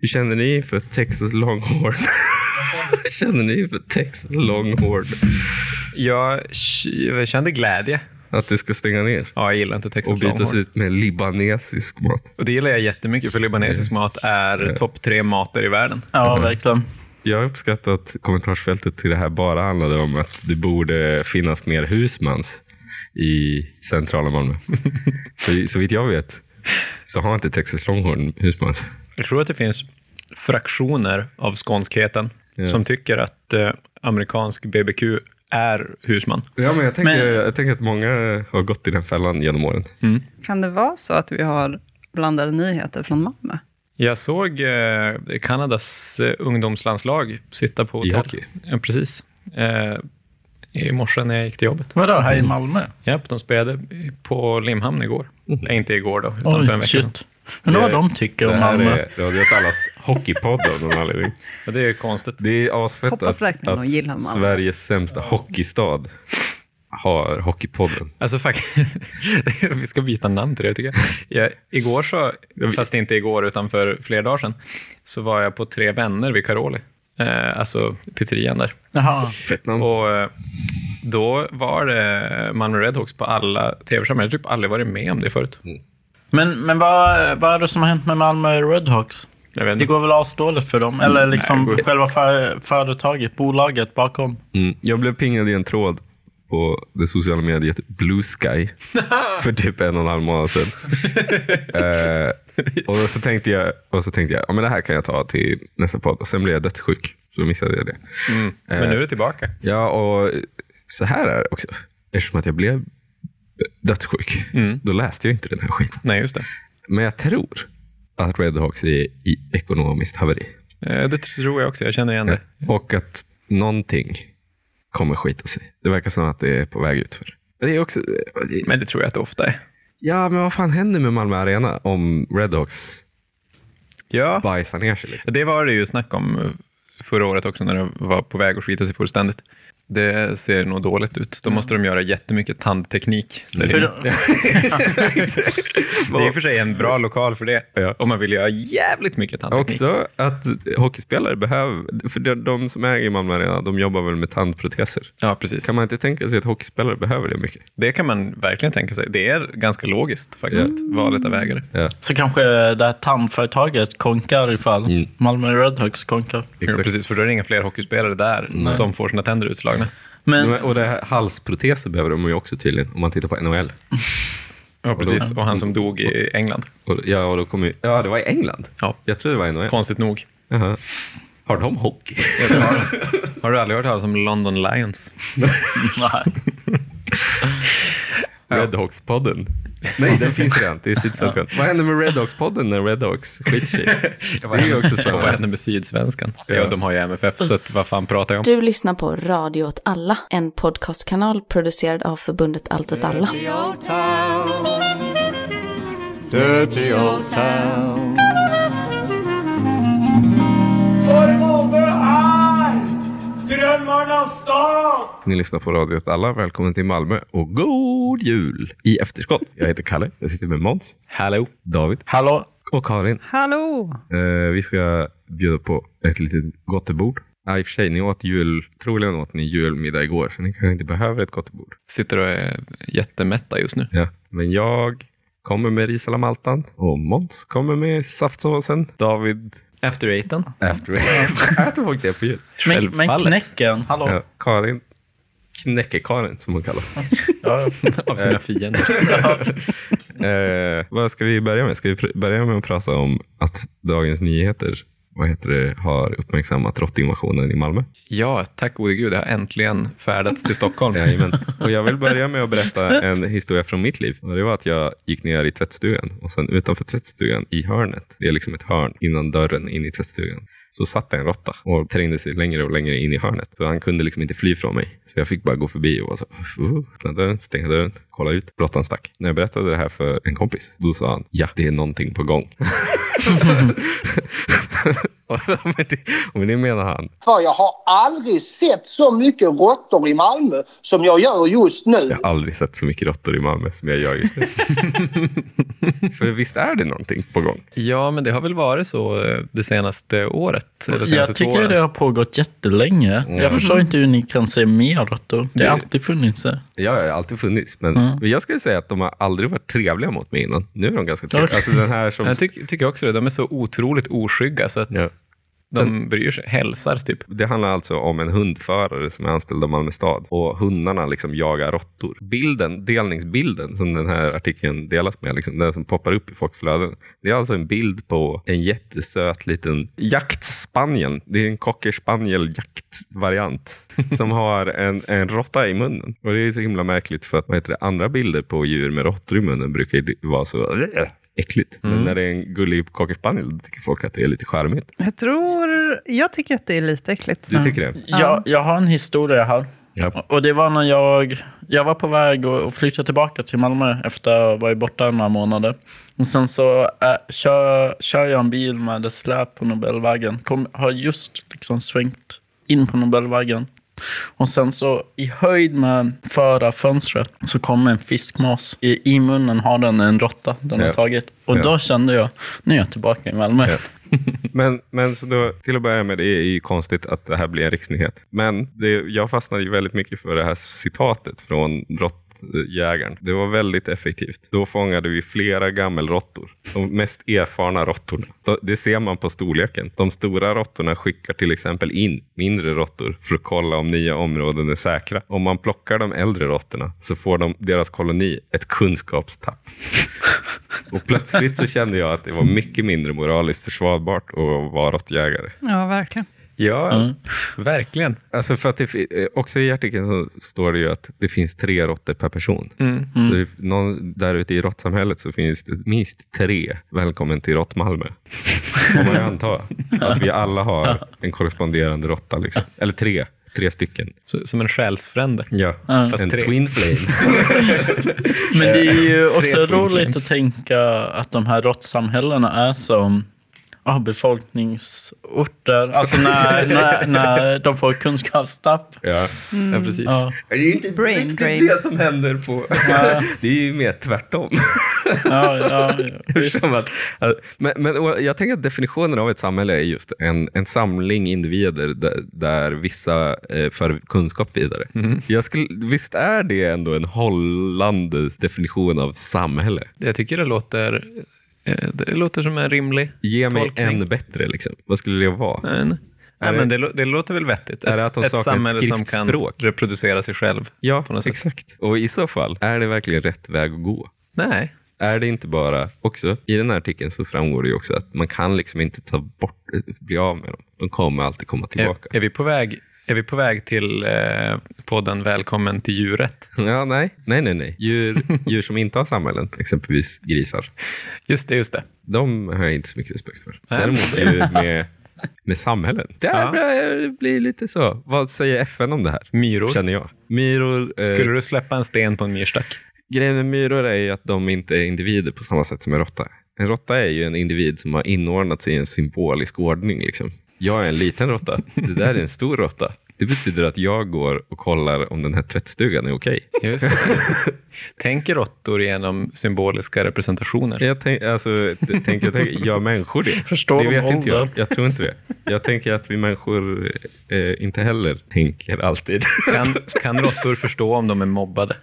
Hur känner ni för Texas Longhorn? Hur känner ni för Texas Longhorn? Jag, jag kände glädje. Att det ska stänga ner Ja, jag gillar inte Texas och bytas Longhorn. ut med libanesisk mat. Och det gillar jag jättemycket, för libanesisk mat är topp tre mater i världen. Ja, verkligen. Jag uppskattar att kommentarsfältet till det här bara handlade om att det borde finnas mer husmans i centrala Malmö. så, så vitt jag vet så har inte Texas Longhorn husmans. Jag tror att det finns fraktioner av skånskheten Ja. som tycker att eh, amerikansk BBQ är husman. Ja, men jag tänker, Men- jag tänker att många har gått i den fällan genom åren. Kan det vara så att vi har blandade nyheter från Malmö? Jag såg eh, Kanadas eh, ungdomslandslag sitta på I hotell. hockey? Ja, precis. Eh, I morse när jag gick till jobbet. Vadå, här i Malmö? Japp, de spelade på Limhamn igår. Nej, inte igår då, utan för en Oj, vecka sedan. Undrar vad de tycker Det om här Malmö. är Radio åt allas hockeypodd av någon anledning. Ja, det är konstigt. Det är asfett Hoppas att, verkligen de att gillar Malmö. Sveriges sämsta hockeystad har Hockeypodden. Alltså, fuck. vi ska byta namn till det, tycker jag. jag. Igår så, fast inte igår, utan för flera dagar sedan, så var jag på Tre Vänner vid Caroli. Eh, alltså pizzerian där. Jaha. Fett namn. Och eh, då var det Malmö Redhawks på alla tv-skärmar. Jag har typ aldrig varit med om det förut. Men, men vad, vad är det som har hänt med Malmö Redhawks? Jag vet Det inte. går väl asdåligt för dem? Eller liksom Nej, det går- själva för, företaget, bolaget bakom? Mm. Jag blev pingad i en tråd på det sociala mediet Blue Sky för typ en och en halv månad sedan. eh, och så tänkte jag, och så tänkte jag ja, men det här kan jag ta till nästa podd. Och sen blev jag dödssjuk, så missade jag det. Mm. Men nu är det tillbaka. Ja, och så här är det också. Eftersom att jag blev dödssjuk, Mm. då läste jag inte den här skiten. Nej, just det. Men jag tror att Redhawks är i ekonomiskt haveri. Eh, Det tror jag också. Jag känner igen det. Och att någonting kommer skita sig. Det verkar som att det är på väg utför. Det är också... Men det tror jag att det ofta är. Ja, men vad fan händer med Malmö Arena om Redhawks Ja, bajsar ner sig? Liksom? det var det ju snack om eh, förra året också när det var på väg att skita sig fullständigt. Det ser nog dåligt ut. Då måste de göra jättemycket tandteknik. inne. då- Det är i och för sig en bra lokal för det. Ja. Om man vill göra jävligt mycket tandteknik. Också att hockeyspelare behöver, för de, de som äger Malmö Arena, de jobbar väl med tandproteser. Ja, precis. Kan man inte tänka sig att hockeyspelare behöver det mycket? Det kan man verkligen tänka sig. Det är ganska logiskt faktiskt, valet av ägare. Ja, Så kanske det här tandföretaget konkar ifall Mm. Malmö Redhawks konkar. Ja, exakt. precis, för då är det inga fler hockeyspelare där som får sina tänder utslagna. Men, Och det här, halsproteser behöver de ju också tydligen, om man tittar på NHL. Ja, precis. Och han som dog i England. Och, ja, och då kommer ju, ja, det var i England. Ja, Jag tror det var i NHL. konstigt nog. Jaha. Har de hockey? Har, har du aldrig hört talas om London Lions? nej. Redhawks-podden. Nej, den finns redan. Det är Sydsvenskan. Vad händer med Redhawks-podden när Redhawks skiter sig? Det är ju också Och vad spännande. händer med Sydsvenskan? Ja. Ja, de har ju MFF, så att, vad fan pratar jag om? Du lyssnar på Radio åt alla, en podcastkanal producerad av förbundet Allt åt alla. Dirty old town. Dirty old town. Drömmarnas stad! Ni lyssnar på Radio åt alla. Välkommen till Malmö och god jul i efterskott. Jag heter Kalle. Jag sitter med Måns, Hallå? David Hallå? och Karin. Hallå! Eh, vi ska bjuda på ett litet gottebord. Ja, i och för sig, ni åt jul, troligen åt ni julmiddag igår, så ni kanske inte behöver ett gottebord. Sitter och är jättemätta just nu. Ja. Men jag kommer med ris alla maltan och Måns kommer med saftsåsen. David After eighten? after Äter folk det på jul? Men, men knäcken, hallå? Ja, Karin, knäcke-Karin som hon kallas. Ja. Av sina fiender. Eh, vad ska vi börja med? Ska vi börja med att prata om att Dagens Nyheter vad heter det, har uppmärksammat råttinvasionen i Malmö? Ja, tack gode gud. Det har äntligen färdats till Stockholm. Jajamän. Och jag vill börja med att berätta en historia från mitt liv. Och det var att jag gick ner i tvättstugan och sen utanför tvättstugan i hörnet, det är liksom ett hörn innan dörren in i tvättstugan, så satt en råtta och trängde sig längre och längre in i hörnet. Så han kunde liksom inte fly från mig. Så jag fick bara gå förbi och vara så, uh, öppna dörren, stänga dörren, kolla ut. Råttan stack. När jag berättade det här för en kompis, då sa han, ja, det är någonting på gång. men, det, men det menar han. För jag har aldrig sett så mycket råttor i Malmö som jag gör just nu. Jag har aldrig sett så mycket råttor i Malmö som jag gör just nu. För visst är det någonting på gång? Ja, men det har väl varit så eh, det senaste året? Eller senaste Jag tycker åren. det har pågått jättelänge. Jag förstår inte hur ni kan se mer råttor. Det har alltid funnits där. Ja, det har alltid funnits. Men Mm. jag skulle säga att de har aldrig varit trevliga mot mig innan. Nu är de ganska trevliga. Okej. Alltså den här som... Jag tycker, tycker också det. De är så otroligt oskygga så att Ja. De bryr sig. Hälsar typ. Det handlar alltså om en hundförare som är anställd av Malmö stad och hundarna liksom jagar råttor. Bilden, delningsbilden som den här artikeln delas med, liksom, den som poppar upp i folks flöden. Det är alltså en bild på en jättesöt liten jaktspanien. Det är en cocker spaniel jaktvariant som har en, en råtta i munnen. Och det är så himla märkligt för att vad heter det, andra bilder på djur med råttor i munnen brukar vara så äckligt. Men när det är en gullig cocker spaniel då tycker folk att det är lite charmigt. Jag tror... Jag tycker att det är lite äckligt. Du tycker det? Jag, jag har en historia här. Ja. Och det var när jag, jag var på väg att flytta tillbaka till Malmö efter att ha varit borta några månader. Och sen så äh, kör, kör jag en bil med ett släp på Nobelvägen. Kom, har just liksom svängt in på Nobelvägen. Och sen så i höjd med förarfönstret så kommer en fiskmås. I, I munnen har den en råtta den Ja. har tagit. Och Ja. då kände jag, nu är jag tillbaka i Malmö. Ja. Men, men så då, till att börja med, det är ju konstigt att det här blir en riksnyhet. Men det, jag fastnade ju väldigt mycket för det här citatet från jägaren. Det var väldigt effektivt. Då fångade vi flera gammelråttor. De mest erfarna råttorna. Det ser man på storleken. De stora råttorna skickar till exempel in mindre råttor för att kolla om nya områden är säkra. Om man plockar de äldre råttorna så får de, deras koloni ett kunskapstapp. Och plötsligt så kände jag att det var mycket mindre moraliskt försvarbart att vara råttjägare. Ja, verkligen. Ja, verkligen. Alltså för att det, eh, också i artikeln så står det ju att det finns tre råttor per person. Så det, någon, där ute i råttsamhället så finns det minst tre. Välkommen till Rått-Malmö. Får man anta. Att vi alla har en korresponderande råtta. Liksom. Eller tre. Tre stycken. Så, som en själsfrände. Ja. Fast En tre. twin flame. Men det är ju också Tre twin roligt flames. att tänka att de här råttsamhällena är som befolkningsorter. Alltså när, när, när de får kunskapstapp. ja. Ja, precis. Ja, Det är inte Brain riktigt drain. det som händer på... det är ju mer tvärtom. ja, ja, att, men, men jag tänker att definitionen av ett samhälle är just en, en samling individer där, där vissa eh, för kunskap vidare. Jag skulle, visst är det ändå en hållande definition av samhälle? Jag tycker det låter, det låter som en rimlig Ge mig tolkning. en bättre. Liksom. Vad skulle det vara? Men, Är det- men det, det låter väl vettigt. Är det ett att de ett saknar ett samhälle som kan reproducera sig själv. Ja, exakt. Och i så fall, är det verkligen rätt väg att gå? Nej, Är det inte bara, också i den här artikeln så framgår det ju också att man kan liksom inte ta bort, bli av med dem. De kommer alltid komma tillbaka. är, är, vi på väg, är vi på väg till eh, podden Välkommen till djuret? Ja, nej, nej, nej, nej. Djur, djur som inte har samhällen, exempelvis grisar, Just det, just det. de har jag inte så mycket respekt för. Nej. Däremot djur med, med samhällen, där Ja. börjar det bli lite så. Vad säger FN om det här? Myror. Känner jag. Myror, eh, Skulle du släppa en sten på en myrstack? grejen med myror är ju att de inte är individer på samma sätt som en råtta. En råtta är ju en individ som har inordnat sig i en symbolisk ordning. Liksom. Jag är en liten råtta, det där är en stor råtta. Det betyder att jag går och kollar om den här tvättstugan är okej. Just det. Tänker råttor genom symboliska representationer? Jag tänk, alltså, t- tänker, jag tänker, gör människor det? Förstår det de vet inte jag. Jag tror inte det. Jag tänker att vi människor eh, inte heller tänker alltid. Kan, kan råttor förstå om de är mobbade?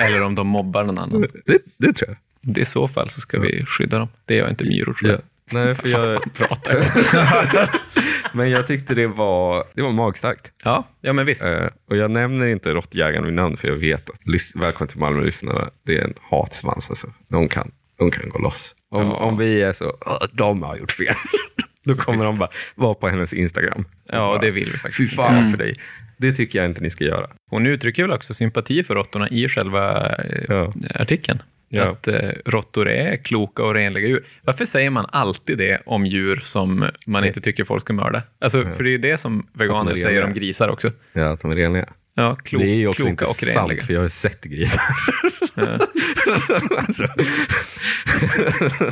Eller om de mobbar någon annan? det, det tror jag. I så fall så ska vi skydda dem. Det gör inte myror tror Ja. Nej, för jag, Pratar jag. men jag tyckte det var, det var magstarkt. Ja, ja, men visst. Eh, och jag nämner inte råttjägaren vid namn för jag vet att lys- Välkommen till Malmö-lyssnarna, det är en hatsvans alltså. De kan, de kan gå loss. Om, Ja. om vi är så, "Åh, de har gjort fel. Då kommer de bara vara på hennes Instagram. Ja, Och bara, det vill vi faktiskt Fy inte. fan för dig. Det tycker jag inte ni ska göra. Hon uttrycker väl också sympati för råttorna i själva eh, Ja. artikeln. Ja. Att eh, råttor är kloka och renliga djur. Varför säger man alltid det om djur som man inte tycker folk ska mörda? Alltså, För det är ju det som veganer säger om grisar också. Ja, att de är renliga. Ja, klok, det är ju också kloka inte sant, för jag har sett grisar. alltså,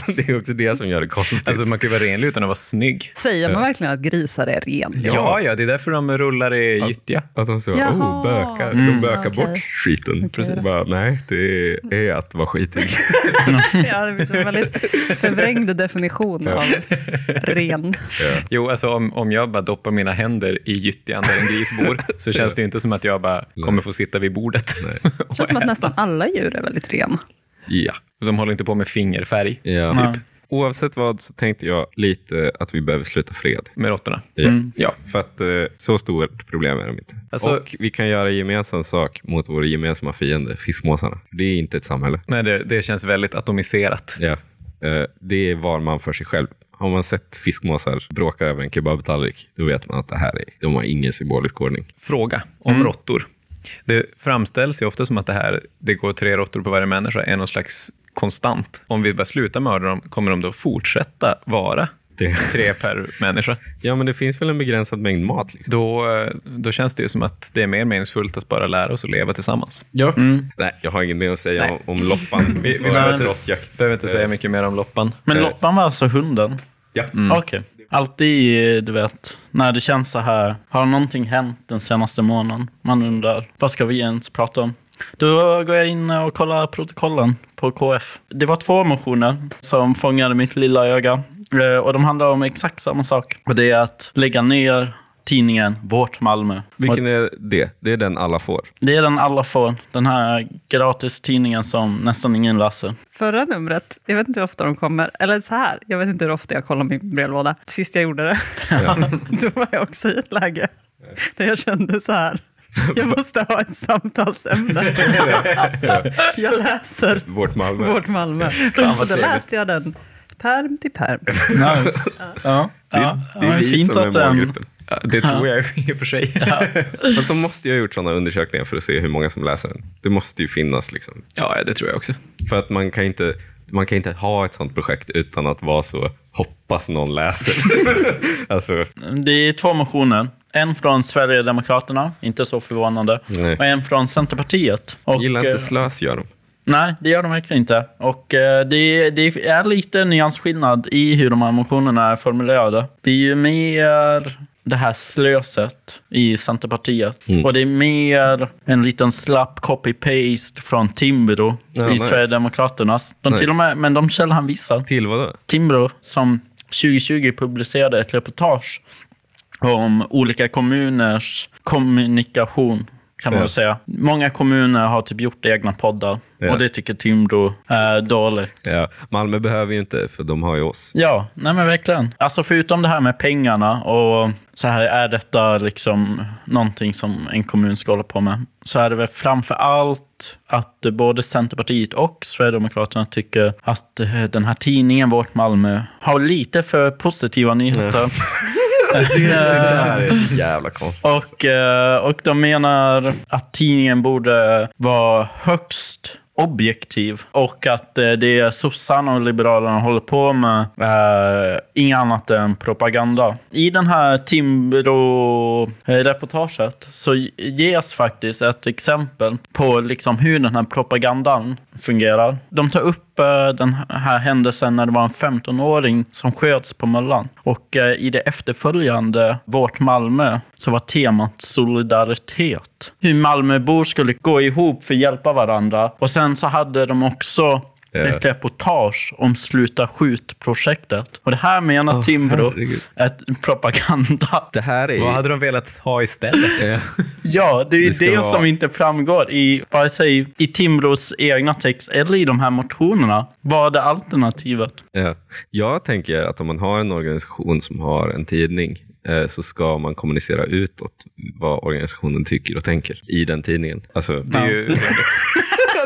det är också det som gör det konstigt. Alltså man kan ju vara renlig utan att vara snygg. Säger man verkligen att grisar är renliga? Ja, ja, det är därför de rullar i gyttja. Att de så, Jaha. oh, bökar. Mm. De bökar Okej. bort skiten. Precis. Bara, nej, det är att vara skitig. Ja, det finns en väldigt förvrängd definition av ren. Jo, alltså om, om jag bara doppar mina händer i gyttjan där en gris bor, så känns det ju inte som att jag bara kommer få sitta vid bordet. Det känns som att nästan alla djur är väldigt rena. ja. De håller inte på med fingerfärg ja. Typ. Oavsett vad så tänkte jag lite att vi behöver sluta fred. med råttorna. Ja. Ja. För att eh, så stort problem är de inte. Alltså- och vi kan göra gemensam sak mot vår gemensamma fiende, fiskmåsarna. För Det är inte ett samhälle. Nej, det, det känns väldigt atomiserat. Ja. Eh, det är var man för sig själv. Har man sett fiskmåsar bråka över en kebabtallrik, då vet man att det här är, de har ingen symbolisk ordning. Fråga om råttor. Det framställs ju ofta som att det här, det går tre råttor på varje människa, är någon slags konstant. Om vi bara slutar mörda dem, kommer de då fortsätta vara Det. tre per människa? Ja, men det finns väl en begränsad mängd mat. Liksom. Då, eh, då känns det ju som att det är mer meningsfullt att bara lära oss att leva tillsammans. Ja. Mm. Nej, jag har inget mer att säga Nej. om, om loppan. Vi, vi behöver, råttjakt. behöver inte säga mycket mer om loppan. Men Eh. Loppan var alltså hunden? Ja. Okej. Alltid, du vet, när det känns så här. Har någonting hänt den senaste månaden? Man undrar, vad ska vi ens prata om? Då går jag in och kollar protokollen på KF. Det var två motioner som fångade mitt lilla öga. Eh, Och de handlar om exakt samma sak. Och det är att lägga ner tidningen Vårt Malmö. Vilken är det? Det är den alla får. Det är den alla får. Den här gratis tidningen som nästan ingen läser. Förra numret, jag vet inte hur ofta de kommer, eller så här, jag vet inte hur ofta jag kollar min brevlåda. Sist jag gjorde det, då var jag också i ett läge där jag kände så här, jag måste ha ett samtalsämne. jag läser Vårt Malmö. Vårt Malmö. Så då läste jag den perm till perm. Nice. ja. Det, är- ja. det är ja, vi fint som är att den... Ja, det tror jag i och för sig. Fast de måste ju ha gjort sådana undersökningar för att se hur många som läser den. Det måste ju finnas. Liksom. Ja, det tror jag också. För att man kan inte, man kan inte ha ett sånt projekt utan att vara så hoppas någon läser. alltså, Det är två motioner. En från Sverigedemokraterna, inte så förvånande. Nej. Och en från Centerpartiet. Och, gillar eh, inte slös gör de. Nej, det gör de verkligen inte. Och eh, det, det är lite nyansskillnad i hur de här motionerna är formulerade. Det är ju mer det här slöset i Centerpartiet. Mm. Och det är mer en liten slapp copy-paste från Timbro Ja, i nice. Sverigedemokraternas. De till Nice. och med, men de källhänvisar. Till vad då? Timbro som 2020 publicerade ett reportage om olika kommuners kommunikation. Kan man väl säga. Många kommuner har typ gjort egna poddar och det tycker Timbro är dåligt. Ja, Malmö behöver ju inte, för de har ju oss. Ja, nej men verkligen. Alltså förutom det här med pengarna och så här är detta liksom någonting som en kommun ska hålla på med. Så är det väl framför allt att både Centerpartiet och Sverigedemokraterna tycker att eh, den här tidningen Vårt Malmö har lite för positiva nyheter. Det där är så jävla konstigt. Och, eh, och de menar att tidningen borde vara högst objektiv och att eh, det sossarna och liberalerna håller på med är inget annat än propaganda. I den här Timbro-reportaget så ges faktiskt ett exempel på liksom hur den här propagandan fungerar. De tar upp eh, Eh, den här händelsen när det var en 15-åring som sköts på Möllan. Och eh, i det efterföljande Vårt Malmö så var temat solidaritet. Hur Malmöbor skulle gå ihop för att hjälpa varandra. Och sen så hade de också ett reportage om Sluta skjut-projektet. Och det här menar Timbro herregud. är propaganda. Det här är Vad hade de velat ha istället? Ja. Ja, det är Det det, vara- som inte framgår i vare sig i Timbros egna text eller i de här motionerna. Vad är alternativet? Ja. Jag tänker att om man har en organisation som har en tidning eh, så ska man kommunicera utåt vad organisationen tycker och tänker i den tidningen. Alltså, Det är ju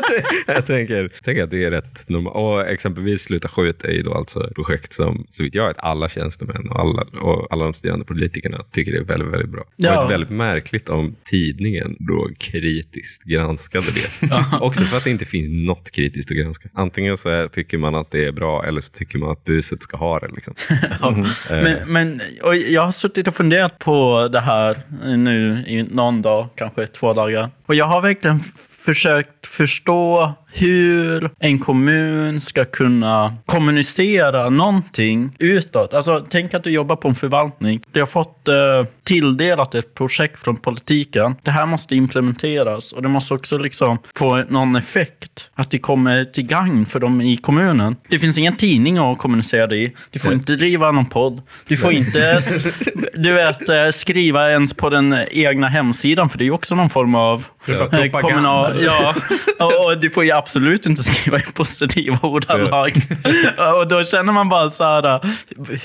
jag tänker, tänker att det är rätt normalt. Och exempelvis Sluta skjut är ju då alltså ett projekt som, så vitt jag vet, alla tjänstemän och alla, och alla de studerande politikerna tycker det är väldigt, väldigt bra. Det Ja. var väldigt märkligt om tidningen då kritiskt granskade det. Också för att det inte finns något kritiskt att granska. Antingen så är, tycker man att det är bra eller så tycker man att buset ska ha det. Liksom. Men, men och jag har suttit och funderat på det här nu i någon dag, kanske två dagar. Och jag har verkligen försökt förstå hur en kommun ska kunna kommunicera någonting utåt. Alltså, tänk att du jobbar på en förvaltning. Du har fått eh, tilldelat ett projekt från politiken. Det här måste implementeras och det måste också liksom få någon effekt. Att det kommer till gagn för dem i kommunen. Det finns ingen tidning att kommunicera det i. Du får inte driva någon podd. Du får inte s- du vet, eh, skriva ens på den egna hemsidan, för det är ju också någon form av eh, kommunal... Ja, och, och du får ju absolut inte skriva i positiva ordalag. och då känner man bara så här,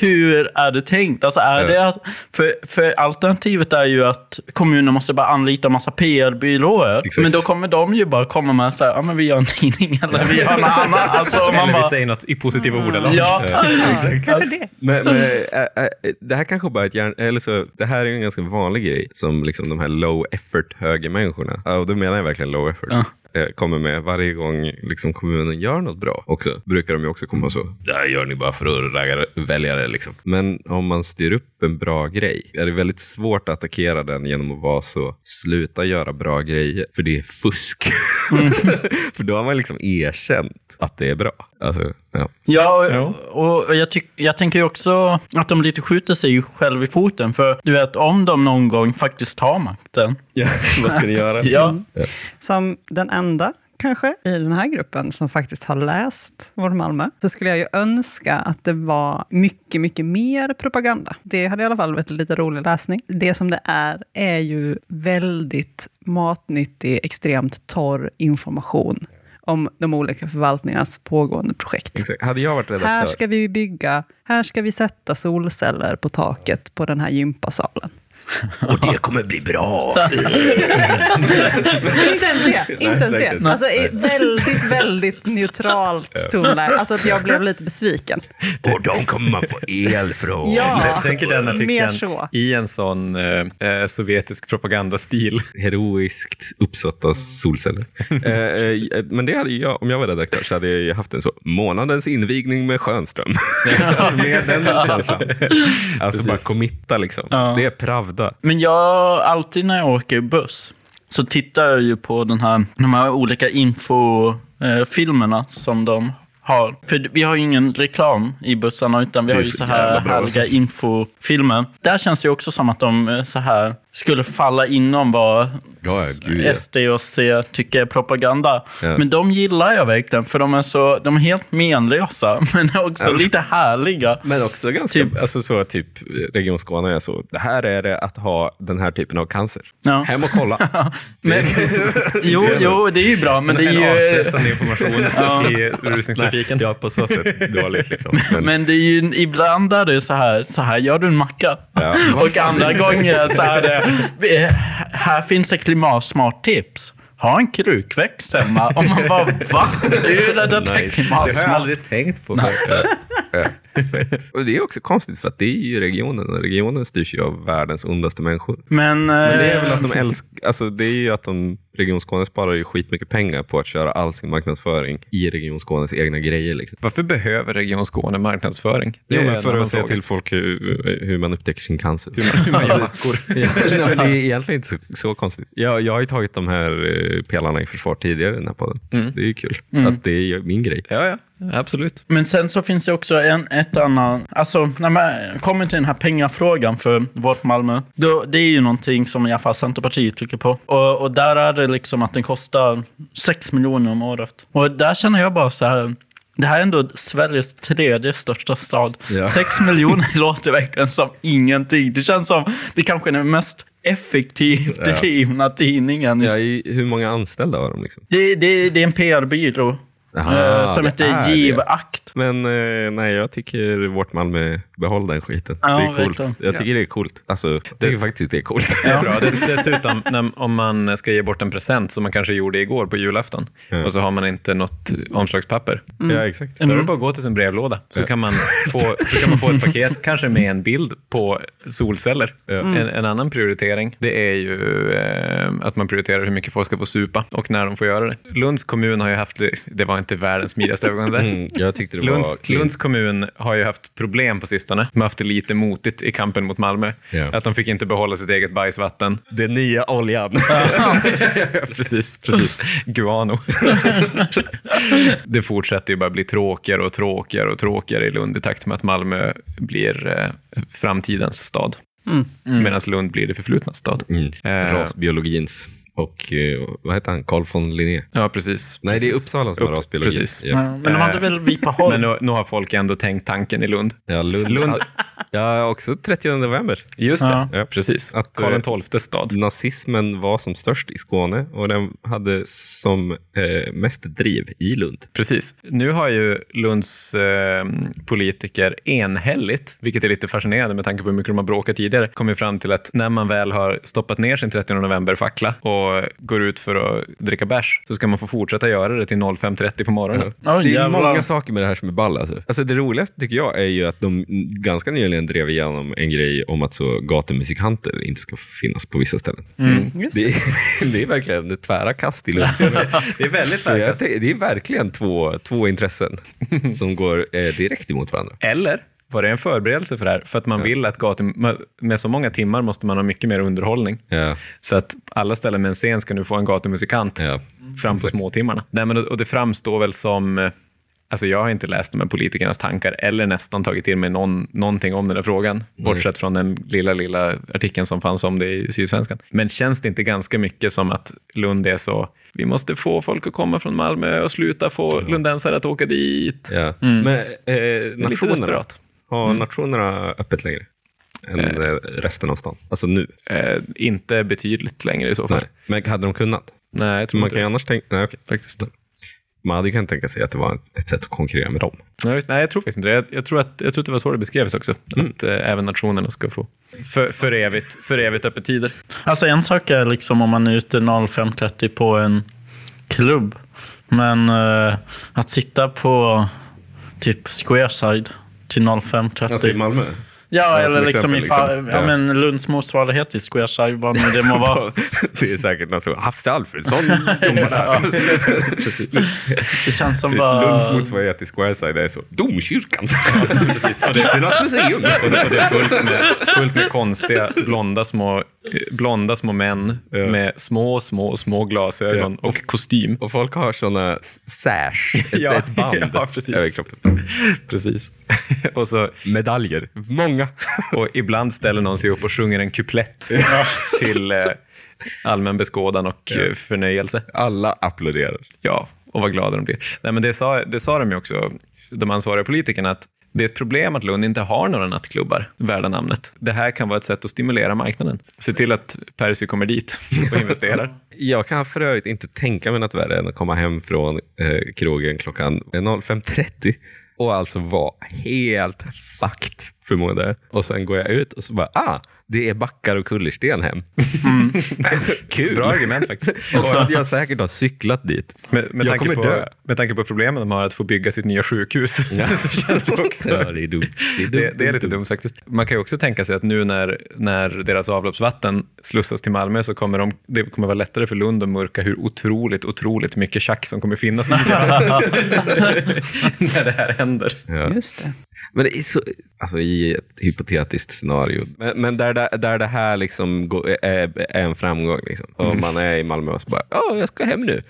hur är det tänkt? Alltså är Ja. det att, för, för alternativet är ju att kommunen måste bara anlita en massa PR-byråer. Exakt. Men då kommer de ju bara komma med så här, ja men vi gör en tidning eller vi gör något annat. Alltså, man Eller vi bara, säger något i positiva ordalag. ja, Kanske det. Men, men ä, ä, det här kanske bara är ett hjärn... Eller så, det här är ju en ganska vanlig grej som liksom de här low effort högermänniskorna, ja, och då menar jag verkligen low effort, eh, kommer med varje gång liksom kommunen gör något bra också. Brukar de ju också komma så, det här gör ni bara för att ragga väljare. Liksom. Men om man styr upp en bra grej är det väldigt svårt att attackera den genom att vara så, sluta göra bra grejer, för det är fusk. för då har man liksom erkänt att det är bra. Alltså, ja. Ja, och, och jag, tyck, jag tänker ju också att de lite skjuter sig själv i foten. För du vet, om de någon gång faktiskt tar makten. Vad ska ni göra? Ja, Som den enda kanske i den här gruppen som faktiskt har läst Vår Malmö, så skulle jag ju önska att det var mycket, mycket mer propaganda. Det hade i alla fall varit lite rolig läsning. Det som det är, är ju väldigt matnyttig, extremt torr information om de olika förvaltningarnas pågående projekt. Exakt. Hade jag varit redaktör, Här ska vi bygga, här ska vi sätta solceller på taket på den här gympasalen. Och det kommer bli bra. inte ens det. Inte ens det. nej. Alltså, väldigt, väldigt neutralt tonläge. Alltså att jag blev lite besviken. och de kommer man få el från. Ja, Jag tänker den artikeln så. i en sån eh, eh, sovjetisk propagandastil. Heroiskt uppsatta solceller. eh, eh, men det hade ju jag, om jag var redaktör så hade jag haft en så, månadens invigning med Schönström. alltså med den känslan. Alltså bara committa liksom. Ja. Det är Pravda. Men jag, alltid när jag åker buss så tittar jag ju på den här, de här olika infofilmerna som de har. För vi har ju ingen reklam i bussarna, utan vi har ju så så här härliga alltså. infofilmer. Där känns det ju också som att de eh, så här skulle falla inom vad Ja, gud, ja. SD och C tycker är propaganda. Ja. Men de gillar jag verkligen, för de är, så, de är helt menlösa, men också Ja. lite härliga. Men också ganska, Typ. alltså så typ Region Skåne är så, det här är det att ha den här typen av cancer. Ja. Hem och kolla. Men, jo, jo, det är ju bra, men det är ju... avstressande information Ja. i rusningstrafiken. ja, på så sätt dåligt liksom. Men, Men det är ju, ibland är det så här, så här gör du en macka. Ja. Och andra gånger så är det, Eh, här finns ett klimatsmart tips. Ha en krukväxt hemma. Och man bara, va? Hur är detta Nice. Det har jag aldrig tänkt på. Och det är också konstigt för att det är ju regionen och regionen styrs ju av världens ondaste människor. Men, Men det är väl eh, att de älskar, alltså det är ju att de, Region Skåne sparar ju skitmycket pengar på att köra all sin marknadsföring i Region Skånes egna grejer. Liksom. Varför behöver Region Skåne marknadsföring? Det Jo, men för att säga till folk hur, hur man upptäcker sin cancer. Hur man gör mackor. Ja, det är egentligen inte så, så konstigt. Jag, jag har ju tagit de här eh, pelarna i försvar tidigare i den här podden. Det är ju kul. Att det är min grej. Ja, ja. Absolut. men sen så finns det också en, ett annat, alltså när man kommer till den här pengafrågan för vårt Malmö, då, det är ju någonting som i alla fall Centerpartiet trycker på. Och, och där är det liksom att den kostar 6 miljoner om året. Och där känner jag bara så här, det här är ändå Sveriges tredje största stad. Ja. 6 miljoner låter verkligen som ingenting. Det känns som det kanske är den mest effektivt Ja. drivna tidningen. Ja, i, hur många anställda har de? Liksom? Det, det, det är en PR-byrå Aha, eh, som heter. Givakt. Coolt. Men eh, nej, jag tycker vårt Malmö, behåll den skiten. Ja, det är coolt. Jag tycker det är coolt. Alltså, jag tycker faktiskt det är coolt. Det är bra. Dess, dessutom, när, om man ska ge bort en present som man kanske gjorde igår på julafton Ja. och så har man inte något omslagspapper. Ja, exakt. Då är det bara att gå till sin brevlåda så, kan, man få, så kan man få ett paket, kanske med en bild på solceller. En, en annan prioritering det är ju eh, att man prioriterar hur mycket folk ska få supa och när de får göra det. Lunds kommun har ju haft, det var inte världens smidigaste övergång där. Mm, jag tyckte det Lunds, var clean. Lunds kommun har ju haft problem på sistone. De har haft det lite motigt i kampen mot Malmö. Ja. Att de fick inte behålla sitt eget bajsvatten. Den nya oljan. precis, precis. Guano. det fortsätter ju bara bli tråkigare och tråkigare och tråkigare i Lund i takt med att Malmö blir eh, framtidens stad. Medan Lund blir det förflutnas stad. Mm. Eh, Rasbiologins. Och eh, vad heter han? Carl von Linné. Ja, precis. Nej, det är. Uppsala som har Upp- rasbiologi. Precis. Ja, Men de hade väl Vipaholm? Men nu, nu har folk ändå tänkt tanken i Lund. ja Lund. Lund- Ja, också 30 november. Just det, Ja. precis. Att, Karl eh, XII stad. Nazismen var som störst i Skåne och den hade som eh, mest driv i Lund. Precis. Nu har ju Lunds eh, politiker enhälligt, vilket är lite fascinerande med tanke på hur mycket de har bråkat tidigare, kommit fram till att när man väl har stoppat ner sin 30 november-fackla och går ut för att dricka bärs så ska man få fortsätta göra det till 05.30 på morgonen. Ja, det är jävlar. många saker med det här som är ball. Alltså. Alltså, det roligaste tycker jag är ju att de ganska nyligen drev igenom en grej om att så gatumusikanter inte ska finnas på vissa ställen. Just Det, är, det är verkligen ett tvära kast i Lund. Det är väldigt verkast. tänker- Det är verkligen två, två intressen som går eh, direkt emot varandra. Eller var det en förberedelse för det här? För att man vill att gatum, med så många timmar måste man ha mycket mer underhållning. Ja, Så att alla ställen med en scen ska nu få en gatumusikant ja. fram på småtimmarna. Nej, men, och det framstår väl som... eh, Alltså jag har inte läst de här politikernas tankar eller nästan tagit till mig någon, någonting om den här frågan, bortsett från den lilla, lilla artikeln som fanns om det i Sydsvenskan. Men känns det inte ganska mycket som att Lund är så, vi måste få folk att komma från Malmö och sluta få lundensare att åka dit. Ja. Men eh, nationerna, har nationerna öppet längre än eh, resten av stan? Alltså nu? Eh, inte betydligt längre i så fall. Nej. Men hade de kunnat? Nej, jag tror Man inte kan ju det. annars tänka... Nej, okej. Faktiskt. Man hade ju kunnat tänka sig att det var ett, ett sätt att konkurrera med dem. Nej, visst, nej, jag tror faktiskt inte det. Jag, jag, tror att, jag tror att det var så det beskrevs också. Att eh, även nationerna ska få för, för, evigt, för evigt öppettider. Alltså en sak är liksom om man är ute 05.30 på en klubb. Men eh, att sitta på typ Squareside till 05.30. Alltså i Malmö? Ja, ja, eller som liksom, exempel, i fa- liksom. ja. Ja. men Lunds motsvarighet till Squareside, vad nu det må vara. det är säkert något så. Hasse Alfredsson Ja. där. Precis. Det känns som Det är Lunds bara... motsvarighet till Squareside är så. Domkyrkan. Stifternas museum. Och det, och det är fullt med, fullt med konstiga blonda små, blonda små män Ja. med små, små, små glasögon Ja. och kostym. Och folk har såna sash, ett, Ja, ett band ja, precis. över kroppen. Precis. och, så, Medaljer, många. och ibland ställer någon sig upp och sjunger en kuplett till eh, allmän beskådan och eh, förnöjelse. Alla applåderar. Ja, och vad glada de blir. Nej, men det, sa, det sa de ju också, de ansvariga politikerna, att det är ett problem att Lund inte har några nattklubbar värda namnet. Det här kan vara ett sätt att stimulera marknaden. Se till att Percy kommer dit och investerar. Jag kan för övrigt inte tänka mig något värre än att komma hem från eh, krogen klockan 05.30 och alltså vara helt fucked förmodar jag. Och sen går jag ut och så bara, ah, det är backar och kullersten hem. Kul! Bra argument faktiskt. Och så hade jag säkert ha cyklat dit. Med, med, Jag kommer på, dö. Med tanke på problemen de har att få bygga sitt nya sjukhus så känns det också... Ja, det är dumt. Det är, dumt, Det, det är lite dumt faktiskt. Man kan ju också tänka sig att nu när, när deras avloppsvatten slussas till Malmö så kommer de, det kommer vara lättare för Lund att mörka hur otroligt, otroligt mycket tjack som kommer finnas i det när det här händer. Ja. Just det. Men det är så, alltså i ett hypotetiskt scenario. Men, men där, det, där det här liksom går, är, är en framgång. Liksom. Och man är i Malmö och så bara, ja, jag ska hem nu.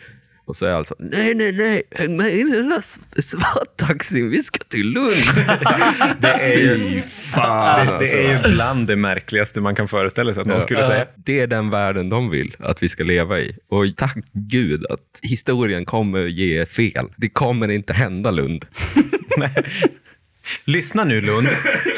Och så är alltså, nej, nej, nej, häng med i lilla svarttaxin, vi ska till Lund. Det är ju, fan, det, det är ju bland det märkligaste man kan föreställa sig att någon skulle säga. Det är den världen de vill att vi ska leva i. Och tack gud att historien kommer ge fel. Det kommer inte hända Lund. Lyssna nu Lund,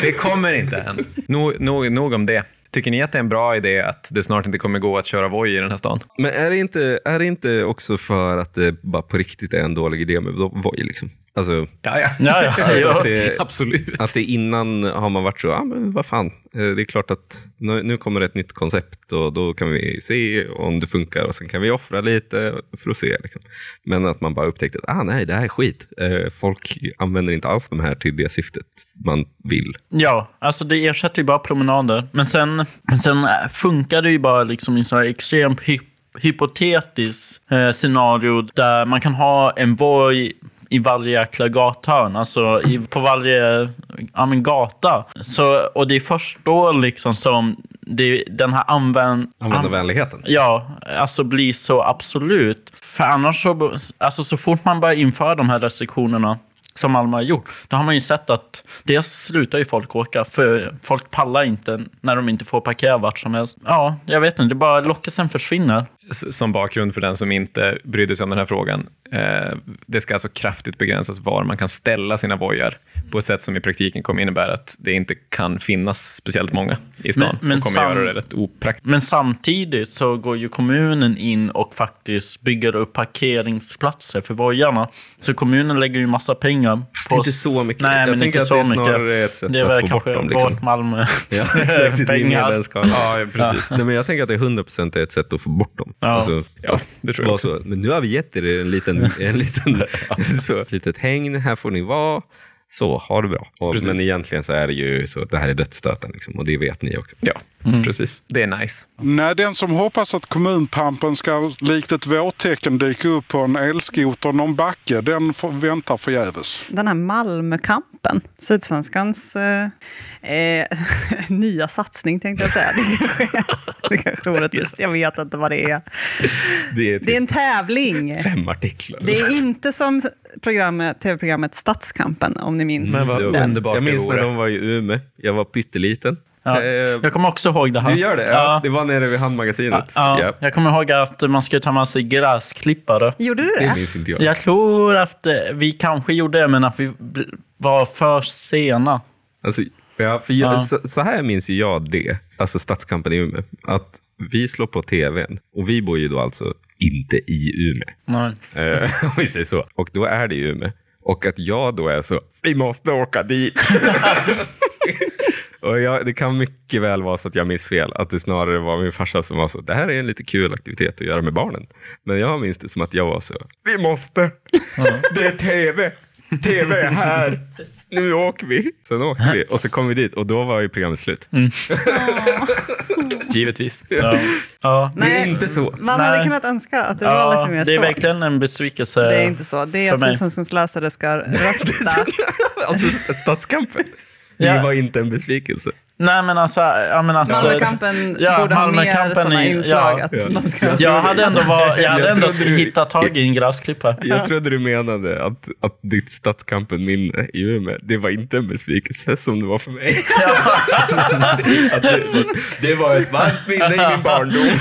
det kommer inte än. Nog, nog, nog om det. Tycker ni att det är en bra idé att det snart inte kommer gå att köra Voi i den här stan? Men är det, inte, är det inte också för att det bara på riktigt är en dålig idé med Voi? Liksom? Alltså, Ja, ja. Ja, ja. Alltså ja. att det- Absolut. att det innan har man varit så, ja men vad fan, eh, det är klart att nu, nu kommer ett nytt koncept och då kan vi se om det funkar och sen kan vi offra lite för att se. Liksom. Men att man bara upptäckte att ah, nej, det här är skit. Eh, folk använder inte alls de här till det syftet man vill. Ja, alltså det ersätter ju bara promenader. Men sen, sen funkar det ju bara liksom i så här extremt hy hypotetiskt eh, scenario där man kan ha en voj i varje jäkla gathörn, alltså i, på varje ja, men gata. Så, och det är först då liksom som det, den här använd, Användarvänligheten. Ja, alltså blir så absolut. För annars så, alltså så fort man börjar införa de här restriktionerna som Malmö har gjort, då har man ju sett att dels slutar ju folk åka, för folk pallar inte när de inte får parkera vart som helst. Ja, jag vet inte, det bara lockelsen försvinner. Som bakgrund för den som inte brydde sig om den här frågan. Eh, det ska alltså kraftigt begränsas var man kan ställa sina vojar på ett sätt som i praktiken kommer innebära att det inte kan finnas speciellt många i stan. Men- men och kommer sam- göra det rätt opraktiskt. Men samtidigt så går ju kommunen in och faktiskt bygger upp parkeringsplatser för vojarna. Så kommunen lägger ju massa pengar det är inte så mycket. Nej, Jag men inte att så det är mycket. snarare ett sätt det är att väl få kanske bort dem, liksom. vårt Malmö. Ja, exakt. Är Pengar. med den skalan. Ja, precis. Nej, men jag tänker att det är 100% är ett sätt att få bort dem. Ja. Alltså, Ja, det tror jag också. så, men nu har vi gett er en liten, en liten så, ett litet hägn, här får ni vara. Så, ha det bra. Och, men egentligen så är det ju så att det här är dödsstöten liksom, och det vet ni också. Ja, precis. Det är nice. Nej, den som hoppas att kommunpampen ska likt ett vårtecken dyka upp på en elskoter någon backe, den får, väntar förgäves. Den här Malmökampen, Sydsvenskans eh, eh, nya satsning tänkte jag säga. Det kanske, det kanske är orättvist, jag vet inte vad det är. Det är, Det är en tävling. fem artiklar. Det är inte som programmet, tv-programmet Stadskampen, om ni minns Men vad den. underbart jag minns när de var i Umeå. Jag var pytteliten. Ja. Eh, Jag kommer också ihåg det här. du gör det? Ja. Ja. Det var nere vid Handmagasinet. Ja, Ja. Jag kommer ihåg att man skulle ta med sig gräsklippare. Gjorde du Det det? minns inte jag. Jag tror att eh, vi kanske gjorde det, men att vi var för sena. Alltså, ja, för jag, Ja. så, så här minns jag det, alltså Stadskampen i Umeå. Att vi slår på tvn och vi bor ju då alltså inte i Umeå. Nej. Eh, om vi säger så. Och då är det i Umeå. Och att jag då är så, vi måste åka dit. och jag, det kan mycket väl vara så att jag minns fel. Att det snarare var min farsa som var så, det här är en lite kul aktivitet att göra med barnen. Men jag minns det som att jag var så, vi måste. Det är tv. TV är här. Nu åker vi. Sen åker vi och så kom vi dit och då var ju programmet slut. Givetvis. Ja. Ja. Det är Nej, inte så. man Nej. hade kunnat önska att det var Ja, lite mer det är så. verkligen en besvikelse. Det är inte så. Det är. Sydsvenskans läsare ska rösta. Alltså Stadskampen. Det Ja. var inte en besvikelse. Nej, men alltså... Jag menar att, Malmökampen Ja, borde ha mer sådana inslag. ja. att Ja. man ska... Jag hade ändå, var, jag hade Jag ändå du- hittat tag i en gräsklippare. Jag trodde du menade att, att ditt Stadskampen-minne i Umeå, det var inte en besvikelse som det var för mig. att det, det var ett varmt minne i min barndom.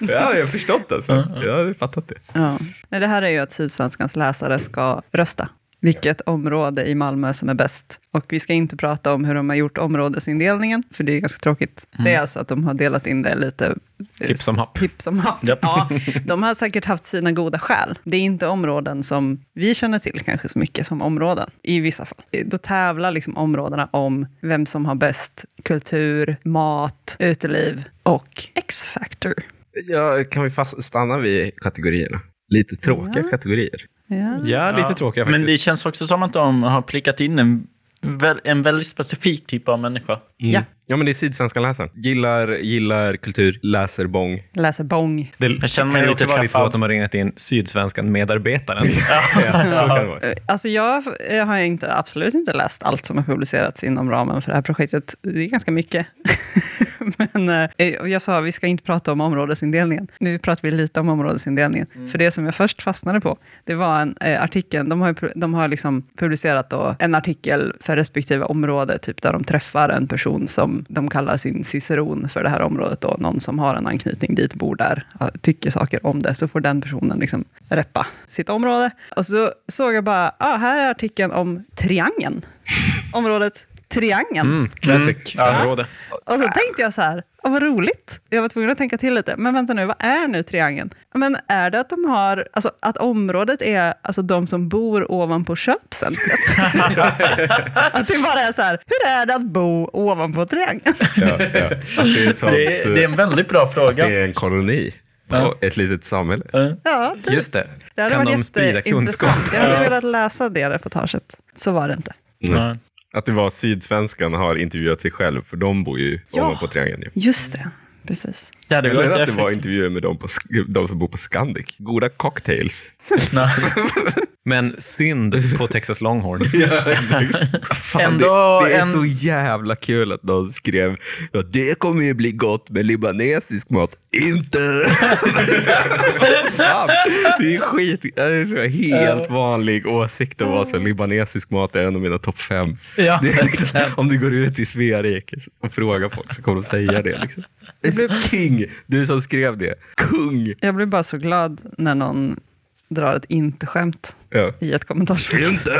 ja, jag har förstått alltså. Jag har fattat det. Ja. Det här är ju att Sydsvenskans läsare ska rösta. Vilket område i Malmö som är bäst. Och vi ska inte prata om hur de har gjort områdesindelningen, för det är ganska tråkigt. Det är alltså att de har delat in det lite... eh, Hipp som happ. Hipp som happ. Japp. Ja, de har säkert haft sina goda skäl. Det är inte områden som vi känner till kanske så mycket som områden, i vissa fall. Då tävlar liksom områdena om vem som har bäst kultur, mat, uteliv och X-factor. Ja, kan vi fast stanna vid kategorierna? Lite tråkiga kategorier. Ja. Ja, lite Ja. tråkiga faktiskt. Men det känns också som att de har prickat in en, en väldigt specifik typ av människa. Mm. Ja. Ja, men det är Sydsvenskan läsaren. Gillar, gillar kultur, läser bång. Läser bång. Det Jag känner kan mig ju lite också vara lite så att de har ringat in Sydsvenskan-medarbetaren. Ja, så kan det vara. Eh, Alltså jag eh, har inte, absolut inte läst allt som har publicerats inom ramen för det här projektet. Det är ganska mycket. Men eh, och jag sa, vi ska inte prata om områdesindelningen. Nu pratar vi lite om områdesindelningen. För det som jag först fastnade på, det var en eh, artikel. De har, de har liksom publicerat då en artikel för respektive område, typ där de träffar en person som de kallar sin ciceron för det här området. Då, någon som har en anknytning dit, bor där, tycker saker om det. Så får den personen liksom reppa sitt område. Och så såg jag bara, ah, här är artikeln om triangeln. Området triangeln. Mm, classic område. Och så tänkte jag så här, "Åh, vad roligt. Jag var tvungen att tänka till lite. Men vänta nu, vad är nu triangeln? Men är det att de har, alltså att området är alltså de som bor ovanpå köpcentret? att det bara är så här, hur är det att bo ovanpå triangeln? Ja, ja. Det, är sånt, Det, är- det är en väldigt bra att fråga. det är en koloni. Ja. Ett litet samhälle. Ja, typ. Just det. Det kan de sprida kunskap? Jag hade velat läsa det reportaget. Så var det inte. Ja. Att det var Sydsvenskan har intervjuat sig själv, för de bor ju Ja. ovanpå triangeln. Ju. Just det, precis. Det hade Eller att det var intervjuer med de, på, de som bor på Scandic. Goda cocktails. Men synd på Texas Longhorn. Fan, Ändå det, det är en- så jävla kul att någon skrev ja, det kommer ju bli gott med libanesisk mat. Inte! Fan, det är skit. Det är så helt vanlig åsikt att vara så libanesisk mat är en av mina topp fem. Ja, Det är liksom, om du går ut i Sverige och frågar folk så kommer de säga det. Liksom. Det är så king! Du som skrev det. Kung! Jag blir bara så glad när någon drar ett inte-skämt Ja. i ett kommentarsfält. Inte!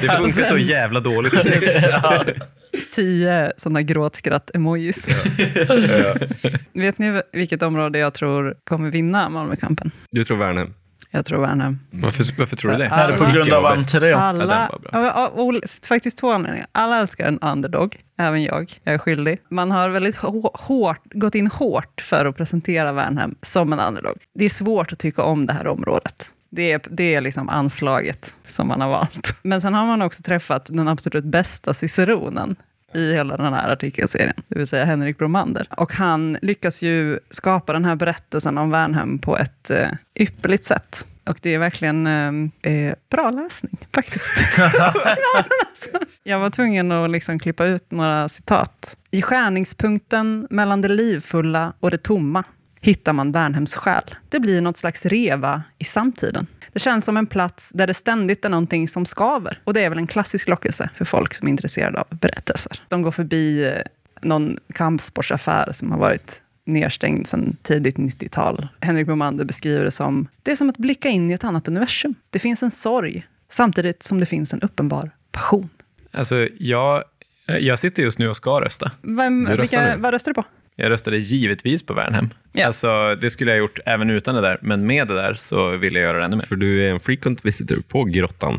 Det funkar så jävla dåligt. Tio sådana gråtskratt-emojis. Vet ni vilket område jag tror kommer vinna Malmökampen? Du tror Värnhem? Jag tror Värnhem. Varför, varför tror du det? Är det på grund av entré? Alla, den var bra. ja, faktiskt två anledningar. Alla älskar en underdog, även jag. Jag är skyldig. Man har väldigt hå- hårt, gått in hårt för att presentera Värnhem som en underdog. Det är svårt att tycka om det här området. Det är, det är liksom anslaget som man har valt. Men sen har man också träffat den absolut bästa ciceronen i hela den här artikelserien, det vill säga Henrik Bromander. Och han lyckas ju skapa den här berättelsen om Värnhem på ett eh, ypperligt sätt. Och det är verkligen eh, eh, bra läsning, faktiskt. Alltså, jag var tvungen att liksom klippa ut några citat. I skärningspunkten mellan det livfulla och det tomma hittar man Värnhems själ. Det blir något slags reva i samtiden. Det känns som en plats där det ständigt är någonting som skaver. Och det är väl en klassisk lockelse för folk som är intresserade av berättelser. De går förbi eh, någon kampsportsaffär som har varit nedstängd sedan tidigt 90-tal. Henrik Bromander beskriver det som, det är som att blicka in i ett annat universum. Det finns en sorg, samtidigt som det finns en uppenbar passion. Alltså, jag, jag sitter just nu och ska rösta. Vem, vilka, vad röstar du på? Jag röstade givetvis på Värnhem. Ja. Alltså, det skulle jag ha gjort även utan det där, men med det där så ville jag göra det ännu mer. För du är en frequent visitor på Grottan.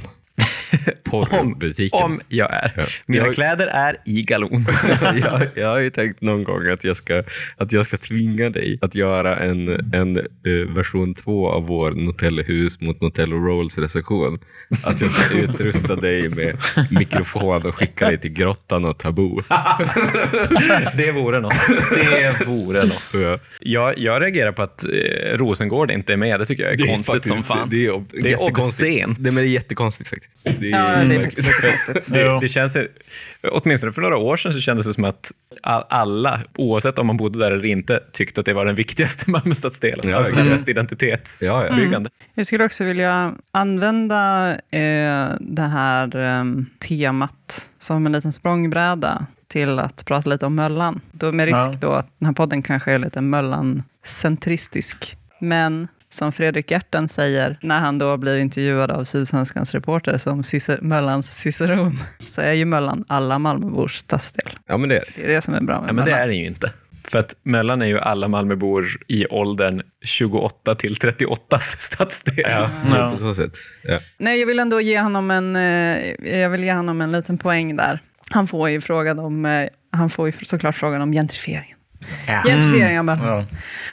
Porrbutiken. Om jag är. Ja. Mina Jag- kläder är i galon. jag, jag har ju tänkt någon gång att jag ska, att jag ska tvinga dig att göra en, en eh, version två av vår Notellehus mot Notello Rolls recension. Att jag ska utrusta dig med mikrofon och skicka dig till Grottan och Taboo. det vore något. Det vore något. Så jag- Jag, reagerar på att eh, Rosengård inte är med. Det tycker jag är, konstigt faktiskt- som fan. Det, det är, Det är obscent. Det, men det är jättekonstigt faktiskt. Det Ja, det är faktiskt lite konstigt. Det, det känns, åtminstone för några år sedan så kändes det som att all, alla, oavsett om man bodde där eller inte, tyckte att det var den viktigaste Malmö stadsdelen. Ja, alltså ja. det mest identitetsbyggande. Ja, ja. Jag skulle också vilja använda eh, det här eh, temat som en liten språngbräda till att prata lite om Möllan. Då med risk Ja. då att den här podden kanske är lite Möllan-centristisk. Men som Fredrik Gerten säger när han då blir intervjuad av Sydsvenskans reporter som Cicer- Möllans ciceron, så är ju Möllan alla Malmöbors stadsdel. ja, men det är det. Det är det som är bra med Ja, men det är det ju inte. För att Möllan är ju alla Malmöbor i åldern 28 till 38 stadsdel. Ja, Ja. på så sätt. Ja. Nej, jag vill ändå ge honom en, eh, jag vill ge honom en liten poäng där. Han får ju frågan om, eh, han får ju såklart frågan om gentrifieringen. Gentrifieringen av Möllan. Ja.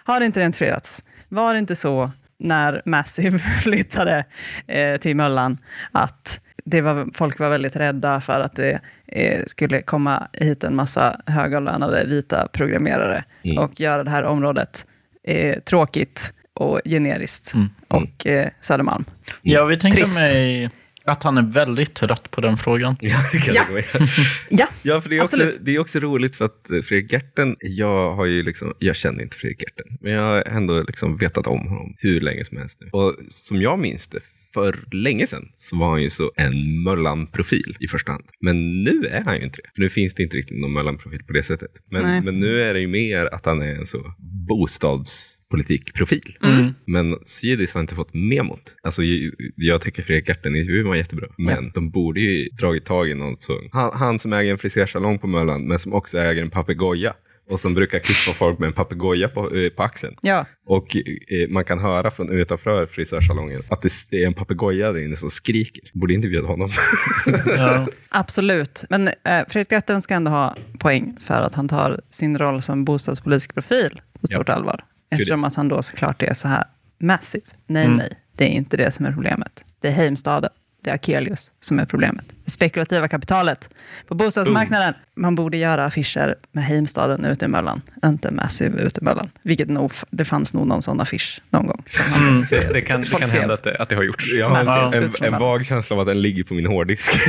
Har det inte gentrifierats? Var det inte så när Massive flyttade eh, till Möllan att det var, folk var väldigt rädda för att det eh, skulle komma hit en massa högavlönade vita programmerare Mm. och göra det här området eh, tråkigt och generiskt Mm. och eh, Södermalm. Jag vill tänka Trist. mig att han är väldigt trött på den frågan. Ja, Ja. Ja, Ja, för det är, också, Absolut. det är också roligt för att eh, Fredrik Gerten, jag har ju liksom, jag känner inte Fredrik Gerten, men jag har ändå liksom vetat om honom hur länge som helst nu. Och som jag minns det, för länge sedan så var han ju så en Möllan-profil i första hand. Men nu är han ju inte det. För nu finns det inte riktigt någon Möllan-profil på det sättet. Men, men nu är det ju mer att han är en så bostadspolitikprofil. Men Cedis har inte fått memot. Alltså, jag, jag tycker Fredrik Gertten var jättebra. Men de borde ju dragit tag i något så. Han, han som äger en frisersalong på Möllan, men som också äger en papegoja. Och som brukar klippa folk med en papegoja på, eh, på axeln. Ja, Och eh, man kan höra från utanför frisörsalongen att det är en papegoja där inne som skriker. Borde intervjua honom. Ja. absolut. Men eh, Fredrik Gertten ska ändå ha poäng för att han tar sin roll som bostadspolitisk profil på stort allvar. Eftersom att han då såklart är så här massiv. Nej, nej, det är inte det som är problemet. Det är Heimstaden, det är Akelius som är problemet. Spekulativa kapitalet på bostadsmarknaden. Man borde göra affischer med Heimstaden ute i Möllan, inte Massive ute i Möllan. Vilket nog, det fanns nog någon sån affisch någon gång. Han, Det, det kan, det kan hända att det, att det har gjorts. Jag har en, en, vag känsla av att den ligger på min hårddisk.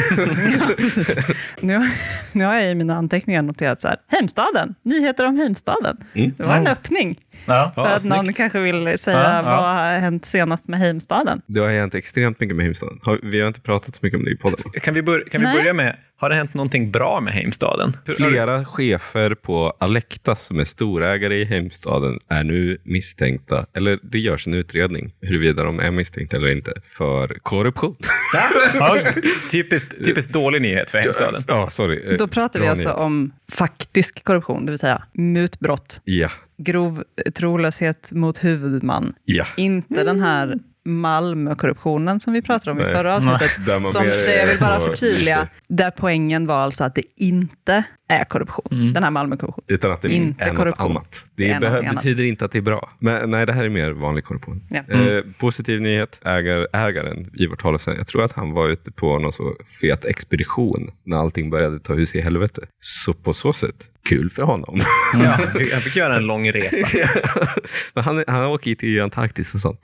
Ja. Nu, nu har jag i mina anteckningar noterat så här, Heimstaden, nyheter om Heimstaden. Mm. Det var en öppning. Ja. För att någon snyggt. kanske vill säga Ja, ja. vad har hänt senast med Heimstaden. Det har hänt extremt mycket med Heimstaden. Vi har inte pratat så mycket om det i podden. Kan vi, bör, kan vi Nej. börja med, har det hänt någonting bra med Heimstaden? Flera chefer på Alekta som är storägare i Heimstaden är nu misstänkta, eller det görs en utredning huruvida de är misstänkta eller inte, för korruption. Ja. Typiskt, typiskt dålig nyhet för Heimstaden. Ja, sorry. Då pratar vi alltså nyhet. om faktisk korruption, det vill säga mutbrott, Ja, grov trolöshet mot huvudman. ja. Inte den här Malmö-korruptionen som vi pratade om i Nej. förra avsnittet. Man Som det jag vill bara förtydliga, där poängen var alltså att det inte är korruption, den här Malmö-korruptionen. Utan att det Inte är något korruption. annat. Det Det, är behö- någonting annat. betyder inte att det är bra. Men nej, det här är mer vanlig korruption. Ja. Eh, positiv nyhet. Ägar, ägaren, Ivar Tollefsen, jag tror att han var ute på någon så fet expedition när allting började ta hus i helvete. Så på så sätt, kul för honom. Ja, han fick- göra en lång resa. Men han, han åker till Antarktis och sånt.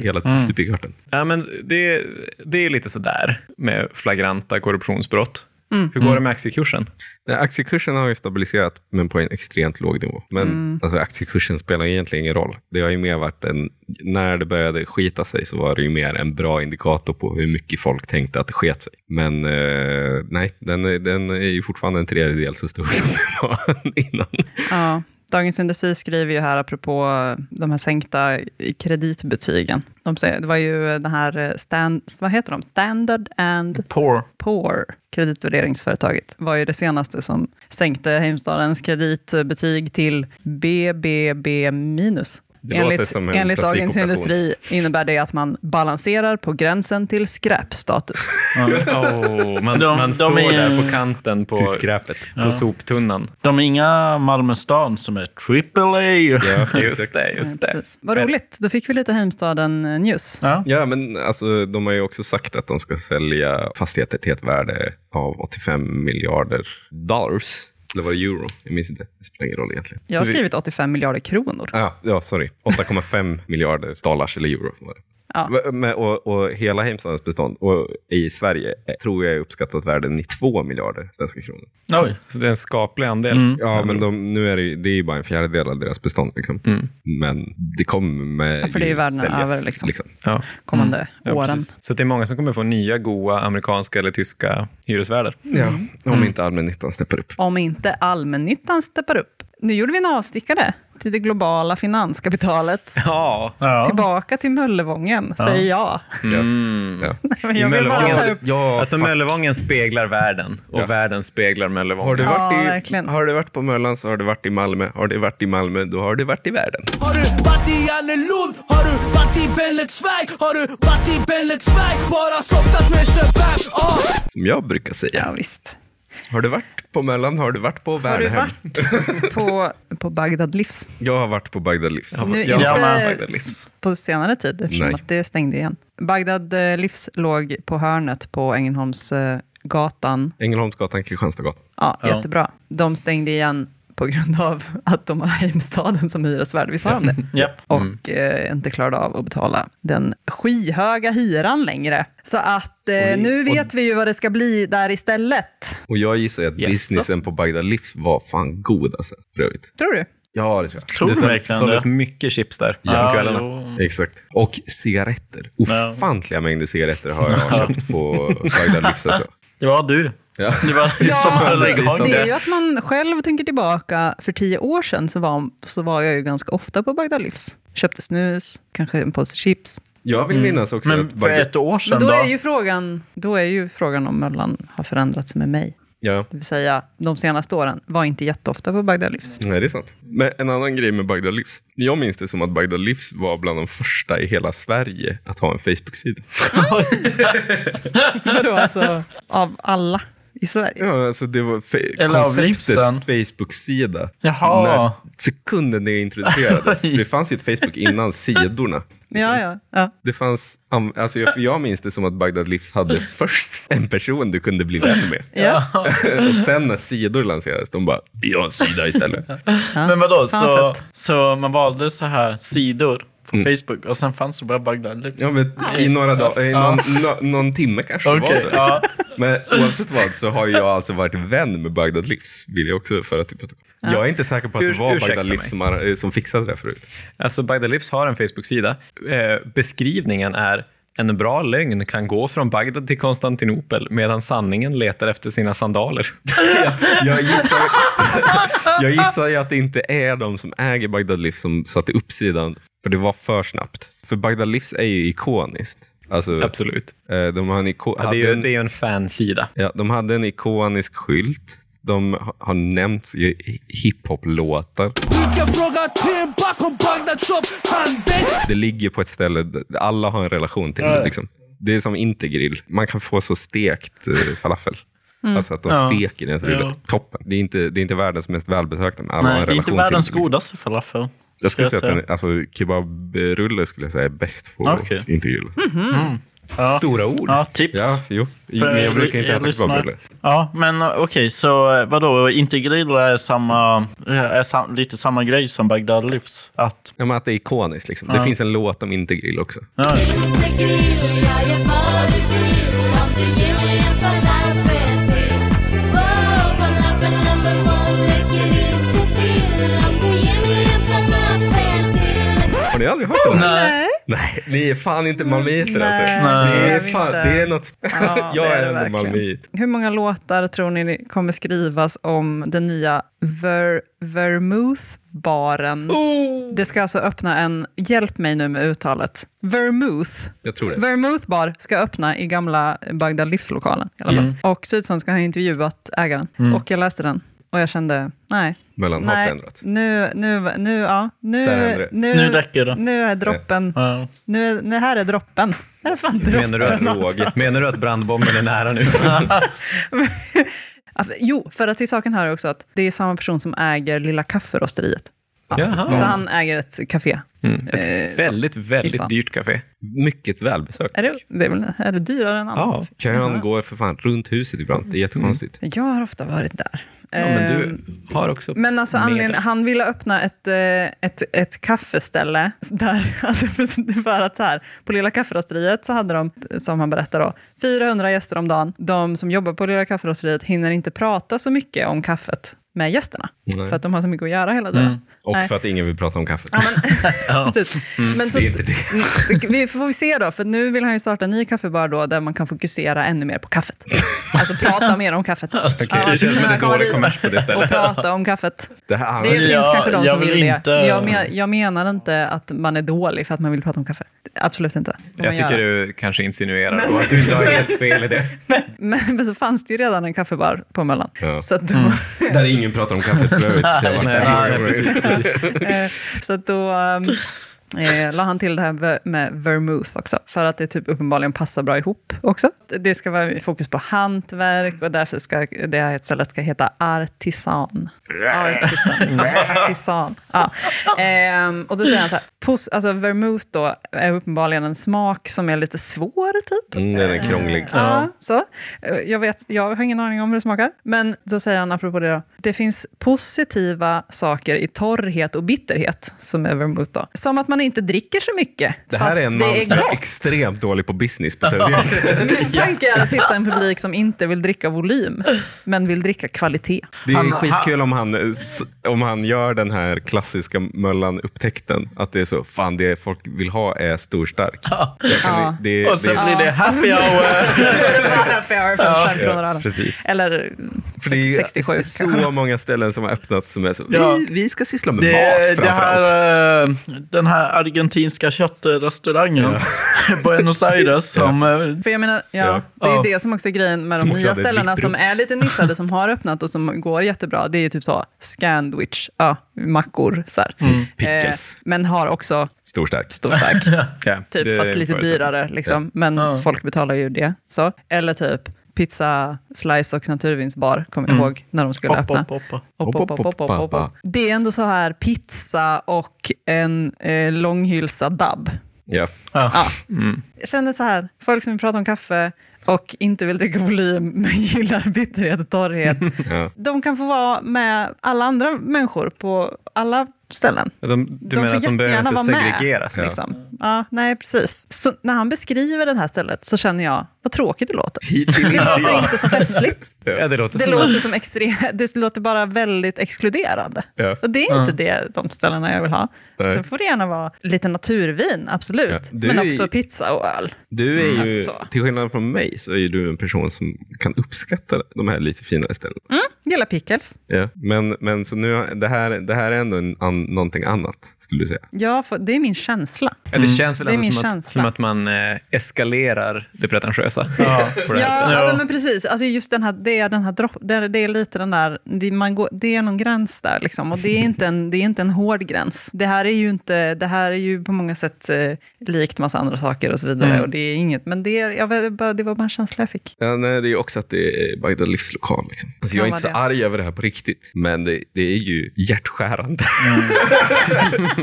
Hela stupigarten. Ja, men det, det är lite sådär med flagranta korruptionsbrott. Mm. Hur går det med aktiekursen? Nej, Aktiekursen har ju stabiliserat, men på en extremt låg nivå. Men alltså, aktiekursen spelar egentligen ingen roll. Det har ju mer varit en, när det började skita sig så var det ju mer en bra indikator på hur mycket folk tänkte att det sket sig. Men eh, nej, den, är- den är ju fortfarande en tredjedel så stor som den var innan. Ja, Dagens Industri skriver ju här, apropå de här sänkta kreditbetygen. De säger, det var ju den här, stand, vad heter de? Standard and Poor. Poor, kreditvärderingsföretaget, var ju det senaste som sänkte Heimstadens kreditbetyg till BBB minus. Det Enligt, som en enligt Dagens. Industri innebär det att man balanserar på gränsen till skräpstatus. Oh, man De- man de står är- där på kanten på, Till skräpet. på soptunnan. De är inga Malmö stad som är AAA. Ja, Just det, just det. Precis. Vad roligt, då fick vi lite Heimstaden-news. Ja. Ja, men alltså, de har ju också sagt att de ska sälja fastigheter till ett värde av 85 miljarder dollars. Eller var det euro? Jag minns inte. Det spelar ingen roll egentligen. Jag har Så vi- skrivit 85 miljarder kronor. Ah, ja, sorry. 8,5 miljarder dollars eller euro. Var det. Ja. Men, och, och hela Heimstadens bestånd och i Sverige eh, tror jag är uppskattat värden i 2 miljarder svenska kronor. Oj. Så det är en skaplig andel. Mm. Ja, men de, nu är det, ju- det är ju bara en fjärdedel av deras bestånd. Liksom. Men det kommer med Ja, för det är ju värdena säljas, över, liksom. Ja. kommande Ja, åren. Så det är många som kommer få nya, goa amerikanska eller tyska hyresvärdar. Ja, om inte allmännyttan steppar upp. Om inte allmännyttan steppar upp. Nu gjorde vi en avstickare till det globala finanskapitalet. Ja, Ja. Tillbaka till Möllevången, säger jag. Mm. Ja. Men I jag vill bara ta Möllevången, upp Ja, alltså. Möllevången speglar världen och Ja. världen speglar Möllevången. Har du, Ja, varit i, verkligen. har du varit på Möllan så har du varit i Malmö. Har du varit i Malmö, då har du varit i världen. Har du varit i Annelund? Har du varit i Belletsväg? Har du varit i Belletsväg? Bara softat med kebab? Som jag brukar säga. Ja, visst. Har du varit på Möllan har du varit på Har du Värnhem. varit på, på Bagdad Livs? Jag har varit på Bagdad Livs. Nu, jag inte Bagdad Livs. på senare tid, eftersom Nej. att det stängde igen. Bagdad eh, Livs låg på hörnet på Ängelholmsgatan. Ängelholmsgatan, Kristianstadsgatan. Ja, Ja. jättebra. De stängde igen på grund av att de har Heimstaden som hyresvärd. Visst har de det? Japp. Och eh, inte klarade av att betala den skyhöga hyran längre. Så att eh, Oj, nu och- vet vi ju vad det ska bli där istället. Och jag gissar att Yes. businessen på Bagdad Livs var fan god alltså, för övrigt. Tror du? Ja, det tror jag. Tror Det du verkligen såldes det? mycket chips där på Ja, kvällarna. jo. Exakt. Och cigaretter. Ja. Ofantliga mängder cigaretter har jag köpt på Bagdad Livs alltså. Det var du. Ja. Det var som alltså, det är ju att man själv tänker tillbaka. För tio år sedan så var, så var jag ju ganska ofta på Bagdad Livs. köpte snus, kanske en påse chips. Jag vill minnas också Men att för Bagdad... ett år sedan Men då då? är ju frågan, då är ju frågan om Möllan har förändrats med mig. Ja, Det vill säga, de senaste åren var inte jätteofta på Bagdad Livs. nej det är sant. Men en annan grej med Bagdad Livs. Jag minns det som att Bagdad Livs var bland de första i hela Sverige att ha en Facebook-sida. Vadå alltså, av alla i Sverige? Ja, alltså det var Eller av. Facebook-sida. Jaha. När sekunden det introducerades. det fanns ju ett Facebook innan sidorna. Ja, ja. ja. Det fanns, alltså jag, jag minns det som att Bagdad Livs hade först en person du kunde bli vän med. ja. och sen när sidor lanserades, de bara, vi har en sida istället. Men vadå, så, så man valde så här sidor på Facebook och sen fanns det bara Bagdad Lips? Ja, men i några dagar, i någon, nå- någon timme kanske det var Okej, så. ja. Men oavsett vad så har jag alltså varit vän med Bagdad Livs, vill jag också föra till protokoll. Jag är inte säker på att Ur- det var Bagdad. Livs som, som fixade det förut. Alltså, the Lips har en Facebook-sida. Eh, beskrivningen är en bra lögn kan gå från Bagdad till Konstantinopel medan sanningen letar efter sina sandaler. Jag gissar, jag gissar ju att det inte är de som äger Bagdad Livs som satte upp sidan, för det var för snabbt. För Bagdad Livs är ju ikoniskt. Alltså, Absolut. eh, de, har en iko- Ja, det, är ju, en, det är ju en fansida. ja, de hade en ikonisk skylt. De ha- har nämnts i hiphop-låtar. Det ligger på ett ställe där alla har en relation till det. Liksom. Det är som Intergrill. Man kan få så stekt eh, falafel. Alltså att de Ja. steker den så det är Ja. toppen. Det är, inte, det är inte världens mest välbesökta, men alla har Nej, en det är relation inte världens till liksom. godaste falafel. Jag skulle säga jag att den, alltså, kebabrulle skulle jag säga är bäst på Okej. Intergrill. Ja. Stora ord. Ja, tips. Ja, jo. För men jag brukar inte äta kebabrulle. Ja, men eh, okej, så eh, vadå, Intergrill är, samma, är sam, lite samma grej som Bagdad Livs? Att, Ja, men att det är ikoniskt. Liksom. Ja. Det finns en låt om Intergrill också. ja, Inte till. Har ni aldrig hört den här? Nej. Nej, ni är fan inte malmöiter alltså. Nej, Det är fan, inte. det är något... Ja, jag det är är, ändå verkligen. malmöit. Hur många låtar tror ni kommer skrivas om den nya Ver Vermouth-baren? Det ska alltså öppna en, hjälp mig nu med uttalet, Vermouth. Jag tror det. Vermouth bar ska öppna i gamla Bagdad livslokalen. I alla fall. Mm. Och Sydsvenskan har intervjuat ägaren. Och jag läste den. Och jag kände, nej. Mellan har nej förändrats. nu, nu, nu, ja, nu, nu, Nu räcker det. Nu är droppen, ja. nu, nu här är droppen. Här är fan droppen. Menar du, att, alltså. menar du att brandbomben är nära nu? Alltså, jo, för att till saken här är också att det är samma person som äger Lilla kafferosteriet. Jaha. Så han äger ett café. Mm. Eh, Ett så- väldigt, väldigt dyrt café. Mycket välbesökt. Är det, det är, väl, är det dyrare än annat? Ja. Kön går för fan runt huset ibland. Det är jättekonstigt. Jag har ofta varit där. Ja, men Ehm, du har också Men alltså anledningen, han ville öppna ett, eh, ett, ett kaffeställe där, alltså för, att så här, på Lilla kafferosteriet så hade de, som han berättade då, 400 gäster om dagen. De som jobbar på Lilla kafferosteriet hinner inte prata så mycket om kaffet med gästerna, Nej. för att de har så mycket att göra hela tiden. Och Nej. för att ingen vill prata om kaffet. Ja, men, typ. men så, Det är inte det. vi får vi se då, för nu vill han ju starta en ny kaffebar då, där man kan fokusera ännu mer på kaffet. Alltså prata mer om kaffet. Okej, Ja, det känns som en dålig kommers på det Och stället. prata om kaffet. Det här, Det finns Ja, kanske de som vill vill det. inte- Jag, men, jag menar inte att man är dålig för att man vill prata om kaffe. Absolut inte. Jag tycker göra. du kanske insinuerar då att du inte har helt fel i det. men, men så fanns det ju redan en kaffebar på Möllan. Ja. Så, att då, där ingen pratar om kaffet för övrigt. Nej, nej, precis, precis. eh, så då um, eh, la han till det här med vermouth också. För att det typ uppenbarligen passar bra ihop också. Det ska vara fokus på hantverk och därför ska det här stället ska heta Artisan. Artisan. Artisan. Ja. Ehm, och då säger han så här, pos- alltså vermouth då är uppenbarligen en smak som är lite svår typ. Mm, den är krånglig. Ja, så. Eh, Jag, vet, jag har ingen aning om hur det smakar. Men då säger han apropå det då. Det finns positiva saker i torrhet och bitterhet som är vermouth då. Som att man inte dricker så mycket. Det här fast är en man är som är extremt dålig på business. Min tanke är att hitta en publik som inte vill dricka volym, men vill dricka kvalitet. Det är Han- skitkul om han, om han gör den här klassiska Möllan-upptäckten. Att det är så, fan det folk vill ha är storstark. Ja. det, det, Och så det, blir det happy hour. Happy hour för fem kronor ölen. precis. Eller För det är, 67 det är så kanske. många ställen som har öppnat som är så, Ja. vi, vi ska syssla med Det, mat det framförallt. här, eh, den här argentinska köttrestaurangen i Buenos Aires som... eh, För jag menar, ja, det är Ja. ju det som också är grejen med de Som nya ställena som är lite nischade, som har öppnat och som går jättebra. Det är ju typ så, Scandwich, ja, mackor, så här. Mm. Pickles. men har också Stor stark. storstack, Ja, typ, fast lite dyrare. Liksom. Men Ja. folk betalar ju det. Så. Eller typ pizza, slice och naturvinsbar, kommer jag ihåg, när de skulle öppna. Det är ändå så här pizza och en eh, långhylsad dabb. Ja. Ja. Mm. Jag känner så här, folk som vill prata om kaffe och inte vill dricka volym men gillar bitterhet och torrhet. Ja. de kan få vara med alla andra människor på alla ställen. De, du de menar får att de behöver jättegärna inte vara med. segregeras? Liksom. Ja, nej, precis. Så när han beskriver det här stället så känner jag, vad tråkigt det låter. Det låter inte så festligt. Ja, det låter Det som låter, som extre- det låter bara väldigt exkluderande. Ja. Och det är inte det, de ställena jag vill ha. Nej. Sen får det gärna vara lite naturvin, absolut. Ja, Men är- också pizza och öl. Du är ju, Mm, så. till skillnad från mig, så är ju du en person som kan uppskatta de här lite finare ställena. Mm, gillar pickles. Ja. Men, men så nu, det här, det här är ändå en, an, någonting annat, skulle du säga? Ja, för det är min känsla. Ja, det känns väl ändå min som att, känsla. som att man eh, eskalerar det pretentiösa på det Ja, alltså, men precis. Alltså just den här, det, är den här dropp, det, är, det är lite den där, det, man går, det är någon gräns där. Liksom, och det är, inte en, det är inte en hård gräns. Det här är ju, inte, det här är ju på många sätt eh, likt massa andra saker och så vidare. Mm. Och det är inget, men det, jag, det var bara en känsla jag fick. Ja, nej, det är ju också att det är Bagdad livslokal. Liksom. Alltså, Ja, jag är inte så det är. arg över det här på riktigt, men det, det är ju hjärtskärande.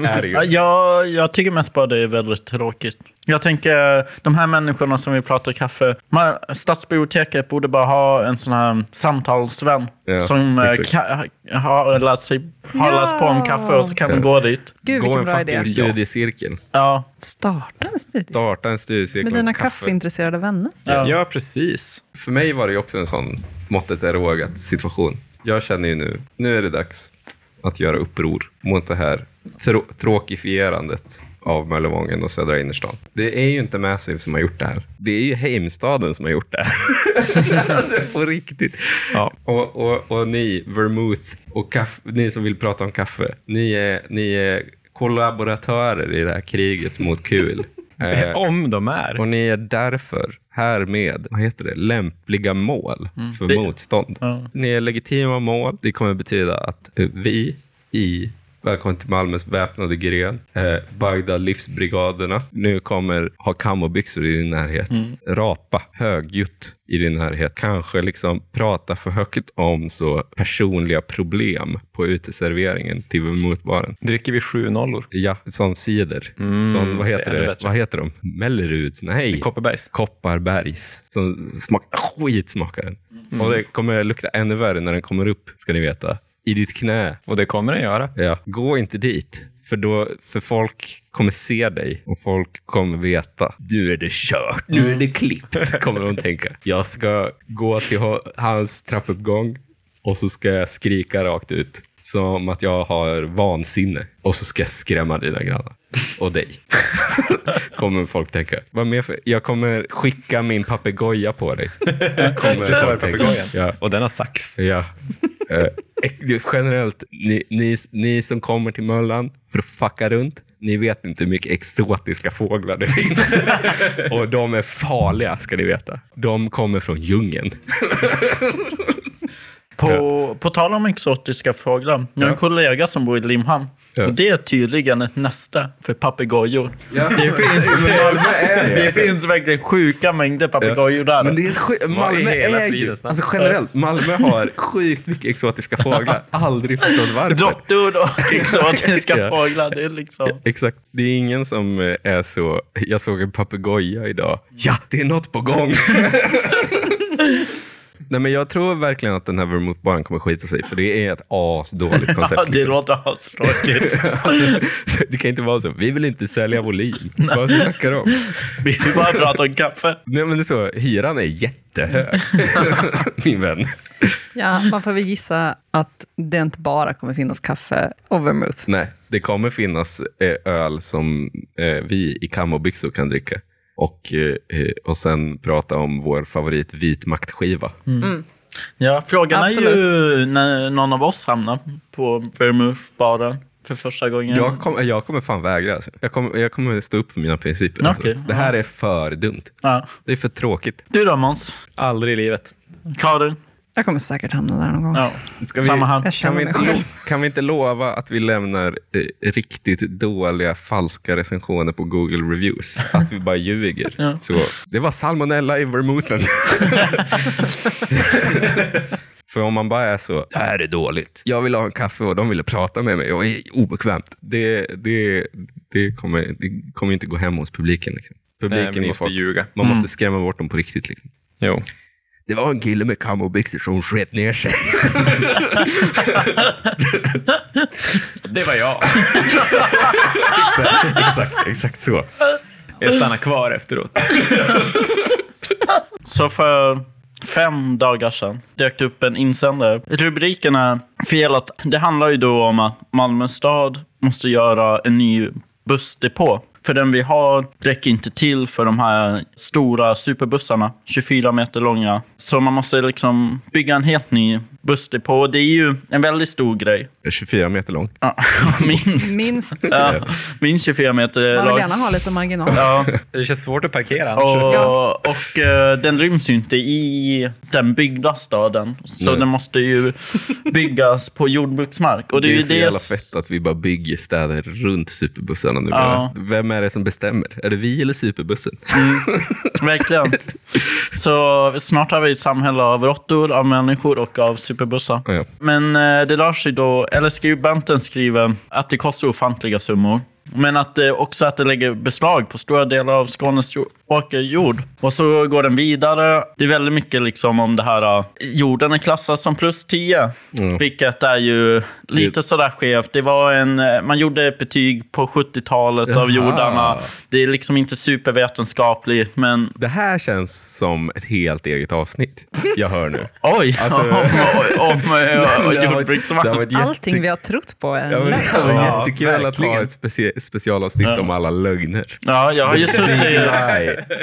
är det ju. Ja, Jag, jag tycker mest bara det är väldigt tråkigt. Jag tänker, de här människorna som vi pratar kaffe, man, Stadsbiblioteket borde bara ha en sån här samtalsvän Ja, som eh, ka, har, läst, sig, har Ja. läst på om kaffe och så kan man Ja. gå dit. Gud, Gå en bra idé. fucking studiecirkel. Ja, Starta en studie. Starta en studiecirkel Med dina kaffe. kaffeintresserade vänner. Ja. Ja. precis. För mig var det också en sån måttet är rågat situation. Jag känner ju nu, nu är det dags att göra uppror mot det här trå- tråkifierandet av Möllevången och södra innerstan. Det är ju inte Massive som har gjort det här. Det är ju Heimstaden som har gjort det här. alltså på riktigt. Ja. Och, och, och ni, Vermouth och kaffe, ni som vill prata om kaffe, ni är, ni är kollaboratörer i det här kriget mot kul. Eh, Om de är. och ni är därför härmed, vad heter det, lämpliga mål för Det- motstånd. Ja. Ni är legitima mål. Det kommer betyda att vi i Välkommen till Malmös väpnade gren, eh, Bagdad livsbrigaderna, nu kommer ha kammobyxor i din närhet, rapa högljutt i din närhet, kanske liksom prata för högt om så personliga problem på uteserveringen till motbaren. Dricker vi sju nollor? Ja, sån cider. Mm, sån, vad det heter det? bättre. Vad heter de? Melleruds? Nej. Kopparbergs? Kopparbergs. Som smakar skit smakar den. Mm. Och det kommer lukta ännu värre när den kommer upp, ska ni veta. I ditt knä. Och det kommer den göra. Ja. Gå inte dit. För, då, för folk kommer se dig och folk kommer veta. Nu är det kört. Nu är det klippt, kommer de tänka. Jag ska gå till hans trappuppgång och så ska jag skrika rakt ut. Som att jag har vansinne. Och så ska jag skrämma dina grannar. Och dig. kommer folk tänka. Vad mer för? Jag kommer skicka min papegoja på dig. Kommer folk tänka. Ja. Och den har sax. Ja. Eh, generellt, ni, ni, ni som kommer till Möllan för att fucka runt, ni vet inte hur mycket exotiska fåglar det finns. Och de är farliga, ska ni veta. De kommer från djungeln. På, på tal om exotiska fåglar. Jag har en kollega som bor i Limhamn. Ja. Och det är tydligen ett näste för papegojor. Ja. Det, finns, är det finns verkligen sjuka mängder papegojor där. Men det är Malmö är ju, alltså generellt, Malmö har sjukt mycket exotiska fåglar. Aldrig förstått varför. Råttor och exotiska Ja. fåglar. Det är liksom... Exakt. Det är ingen som eh, är så, jag såg en papegoja idag. Ja, det är något på gång. Nej, men jag tror verkligen att den här vermouthbaren kommer skita sig, för det är ett asdåligt koncept. Ja, det liksom. låter astråkigt. alltså, det kan inte vara så. Vi vill inte sälja volym. Vad snackar du om? Vi vill bara prata om kaffe. Nej, men det är så. Hyran är jättehög, min vän. Ja, man får väl gissa att det inte bara kommer finnas kaffe och vermouth. Nej, det kommer finnas eh, öl som eh, vi i kammobyxor kan dricka. Och, eh, och sen prata om vår favorit vitmaktskiva. Ja, frågan är ju Absolut. när någon av oss hamnar på Vermouth-baren för första gången. Jag, kom, jag kommer fan vägra. Alltså. Jag, kommer, jag kommer stå upp för mina principer. Alltså. Okej. Det här är för dumt. Ja. Det är för tråkigt. Du då Måns? Aldrig i livet. Karin? Jag kommer säkert hamna där någon gång. Ja. Ska vi, Samma. Jag kan, vi inte, kan vi inte lova att vi lämnar eh, riktigt dåliga falska recensioner på Google Reviews? Att vi bara ljuger. Ja. Så, det var salmonella i vermouthen. För om man bara är så, det här är dåligt. Jag vill ha en kaffe och de ville prata med mig och är obekvämt. Det, det, det, kommer, det kommer inte gå hem hos publiken. Liksom. Publiken Nej, vi är måste folk. ljuga. Man måste skrämma bort dem på riktigt. Liksom. Jo. Det var en kille med cowboybyxor som sket ner sig. Det var jag. exakt, exakt, exakt så. Jag stannar kvar efteråt. Så för fem dagar sedan dök det upp en insändare. Rubriken är fel att det handlar ju då om att Malmö stad måste göra en ny bussdepå. För den vi har räcker inte till för de här stora superbussarna, 24 meter långa. Så man måste liksom bygga en helt ny bussdepå. Det är ju en väldigt stor grej. 24 meter lång. Ja, minst. Minst. Ja, minst 24 meter Man vill lång. gärna ha lite marginal. Ja, Det känns svårt att parkera och, Ja. och eh, den ryms ju inte i den byggda staden. Så Nej. den måste ju byggas på jordbruksmark. Och det, Det är ju så det jävla fett att vi bara bygger städer runt superbussarna nu. Ja. bara. Vem är det som bestämmer? Är det vi eller superbussen? Verkligen. Så snart har vi ett samhälle av råttor, av människor och av superbussar. Ja. Men eh, det rör sig då, eller skribenten skriver att det kostar ofantliga summor. Men att det också att det lägger beslag på stora delar av Skånes jo- åkerjord. Och så går den vidare. Det är väldigt mycket liksom om det här. eh, Jorden är klassad som plus 10. Vilket är ju lite sådär skevt. Det var en, eh, man gjorde ett betyg på 70-talet av jordarna. Det är liksom inte supervetenskapligt, men Det här känns som ett helt eget avsnitt. Jag hör nu. oj! Alltså- om om, om, varit jätte- Allting vi har trott på är en lögn. Det var Ja, jättekul att ha verkligen. ett specie- specialavsnitt Ja. om alla lögner. Ja, jag har ju suttit,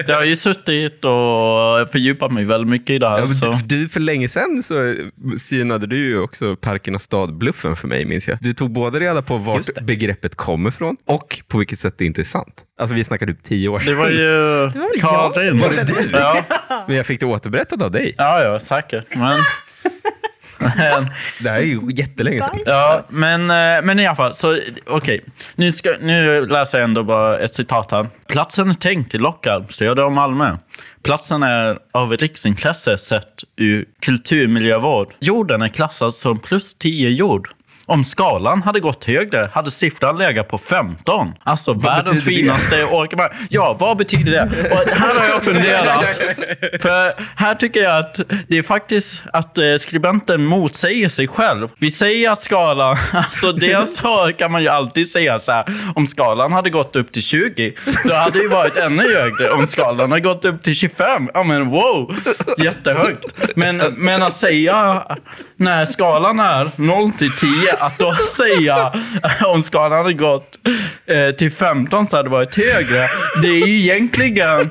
jag har ju suttit och fördjupat mig väldigt mycket i det här. Ja, du, för länge sedan så synade du ju också Parkerna stad-bluffen för mig, minns jag. Du tog både reda på vart det. begreppet kommer ifrån och på vilket sätt det är sant. Alltså vi snackar typ tio år Det sedan. var ju Det var Karin. var det. Ja, Men jag fick det återberättat av dig. ja, ja, säkert. Men, Det här är ju jättelänge sedan. ja, men, eh, men i alla fall, så okej. Nu, ska, nu läser jag ändå bara ett citat här. Platsen är tänkt till Lockarp, söder om Malmö. Platsen är av riksintresse sett ur kulturmiljövård. Jorden är klassad som plus 10 jord. Om skalan hade gått högre hade siffran legat på 15. Alltså världens betyder det? finaste åkermark. Ja, vad betyder det? Och här har jag funderat. För här tycker jag att det är faktiskt att eh, skribenten motsäger sig själv. Vi säger att skalan, alltså dels så kan man ju alltid säga så här, om skalan hade gått upp till 20, då hade det varit ännu högre. Om skalan hade gått upp till 25, ja men wow, jättehögt. Men, men att säga när skalan är 0 till 10, att då säga om skalan hade gått eh, till 15 så hade det varit högre. Det är ju egentligen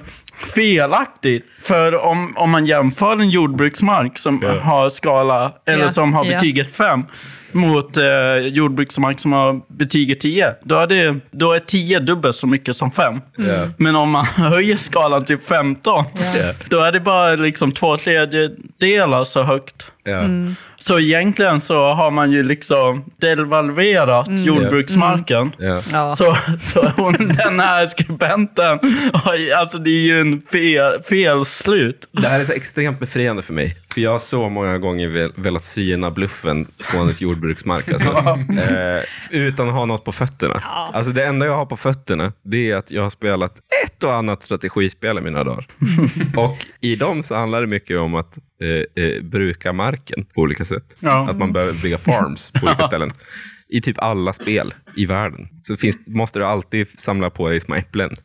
felaktigt. För om, om man jämför en jordbruksmark som har skala, eller Ja, som har betyget 5 mot eh, jordbruksmark som har betyget 10, då är, det, då är 10 dubbelt så mycket som 5. Men om man höjer skalan till 15, då är det bara liksom två tredjedelar så högt. Ja. Så egentligen så har man ju liksom devalverat jordbruksmarken. Ja. Ja. Så, så hon, den här skribenten, alltså det är ju en fel, felslut. Det här är så extremt befriande för mig. För jag har så många gånger vel- velat syna bluffen Skånes jordbruksmark. Alltså. eh, utan att ha något på fötterna. Alltså det enda jag har på fötterna, det är att jag har spelat ett och annat strategispel i mina dagar. och i dem så handlar det mycket om att eh, eh, bruka marken på olika sätt. Ja. Att man behöver bygga farms på olika ställen. I typ alla spel i världen. Så finns, måste du alltid samla på dig små äpplen.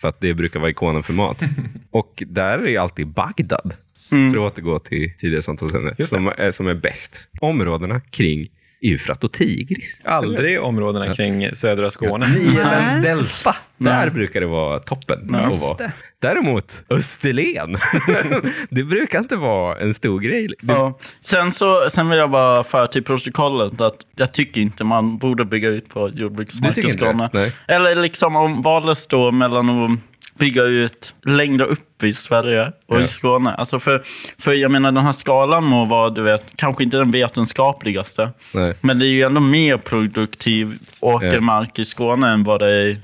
För att det brukar vara ikonen för mat. Och där är det alltid Bagdad, för att återgå till tidigare samtalsämne, som är, som är bäst. Områdena kring Eufrat och Tigris. Aldrig områdena kring södra Skåne. Nilens Nej. delta. Där brukar det vara toppen. att Just vara. det. Däremot Österlen, det brukar inte vara en stor grej. Det, Ja. Sen, så, sen vill jag bara föra till protokollet att jag tycker inte man borde bygga ut på jordbruksmark i? Skåne. Nej. Eller liksom om valet står mellan att bygga ut längre upp i Sverige och Ja. i Skåne. Alltså för, för jag menar den här skalan må vara, du vet, kanske inte den vetenskapligaste. Nej. Men det är ju ändå mer produktiv åkermark i Skåne än vad det är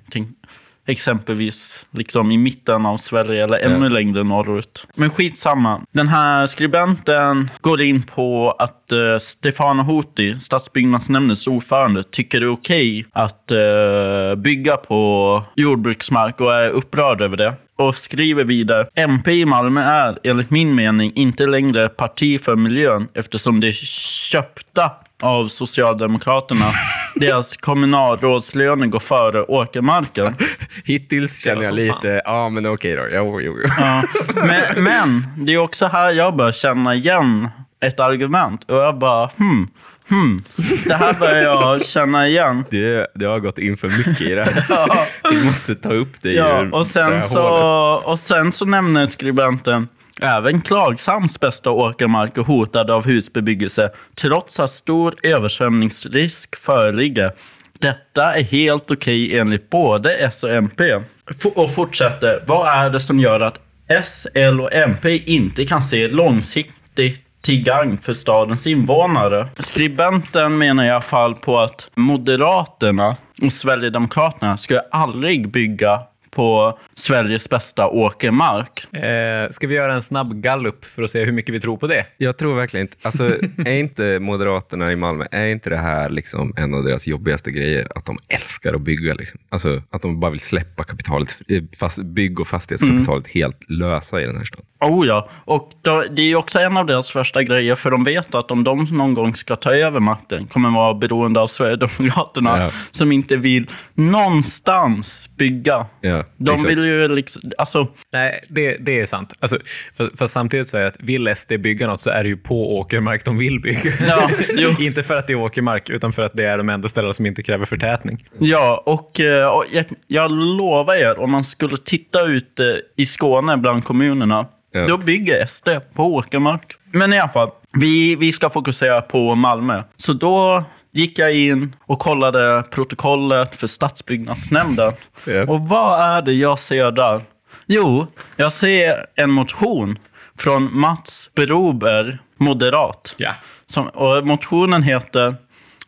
exempelvis liksom i mitten av Sverige eller ännu Ja. längre norrut. Men skitsamma. Den här skribenten går in på att uh, Stefano Houti, stadsbyggnadsnämndens ordförande, tycker det är okej att eh, bygga på jordbruksmark och är upprörd över det. Och skriver vidare. MP i Malmö är enligt min mening inte längre parti för miljön eftersom det köpta av Socialdemokraterna. Deras kommunalrådslöner går före åkermarken. hittills känner jag lite, ja men okej då. Jo, jo, jo. Ja. Men, men det är också här jag börjar känna igen ett argument. Och jag bara, hmm, hmm. Det här börjar jag känna igen. Det, det har gått in för mycket i det här. Ja. Vi måste ta upp det Ja, ur och det sen, här så, hålet. och sen så nämner skribenten även Klagshamns bästa åkermark är hotad av husbebyggelse trots att stor översvämningsrisk föreligger. Detta är helt okej enligt både S och MP. F- och fortsätter. Vad är det som gör att S, L och MP inte kan se långsiktigt till gagn för stadens invånare. Skribenten menar i alla fall på att Moderaterna och Sverigedemokraterna skulle aldrig bygga på Sveriges bästa åkermark. Eh, ska vi göra en snabb gallup för att se hur mycket vi tror på det? Jag tror verkligen inte, alltså är inte Moderaterna i Malmö, är inte det här liksom en av deras jobbigaste grejer? Att de älskar att bygga liksom. Alltså att de bara vill släppa kapitalet, eh, fast, bygg och fastighetskapitalet helt lösa i den här staden. Oh ja, och då, det är också en av deras första grejer, för de vet att om de någon gång ska ta över makten kommer vara beroende av Sverigedemokraterna Ja. som inte vill någonstans bygga. Ja, De exakt. vill ju liksom, alltså, Nej, det, det är sant. Alltså, för, för samtidigt så är det att vill SD bygga något så är det ju på åkermark de vill bygga. Ja, jo. inte för att det är åkermark, utan för att det är de enda ställena som inte kräver förtätning. Ja, och, eh, och jag, jag lovar er, om man skulle titta ut eh, i Skåne bland kommunerna, Ja. då bygger SD på åkermark. Men i alla fall, vi, vi ska fokusera på Malmö. Så då gick jag in och kollade protokollet för stadsbyggnadsnämnden. Ja. Och vad är det jag ser där? Jo, jag ser en motion från Mats Brober, moderat. Ja. Som, och motionen heter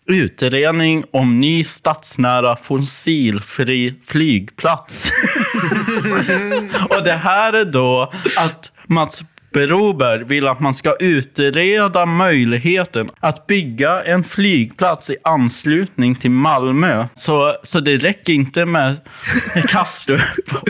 Utredning om ny stadsnära fossilfri flygplats. och det här är då att Mats Broberg vill att man ska utreda möjligheten att bygga en flygplats i anslutning till Malmö. Så, så det räcker inte med Kastrup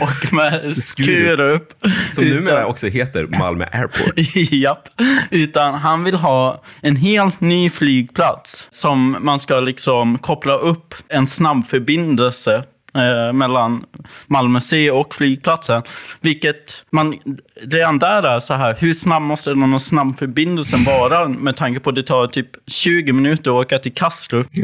och med Skurup. Som numera också heter Malmö Airport. Japp. Utan han vill ha en helt ny flygplats som man ska liksom koppla upp en snabbförbindelse eh, mellan Malmö C och flygplatsen. Vilket man redan där är så här, hur snabb måste den här snabbförbindelsen vara med tanke på att det tar typ 20 minuter att åka till Kastrup.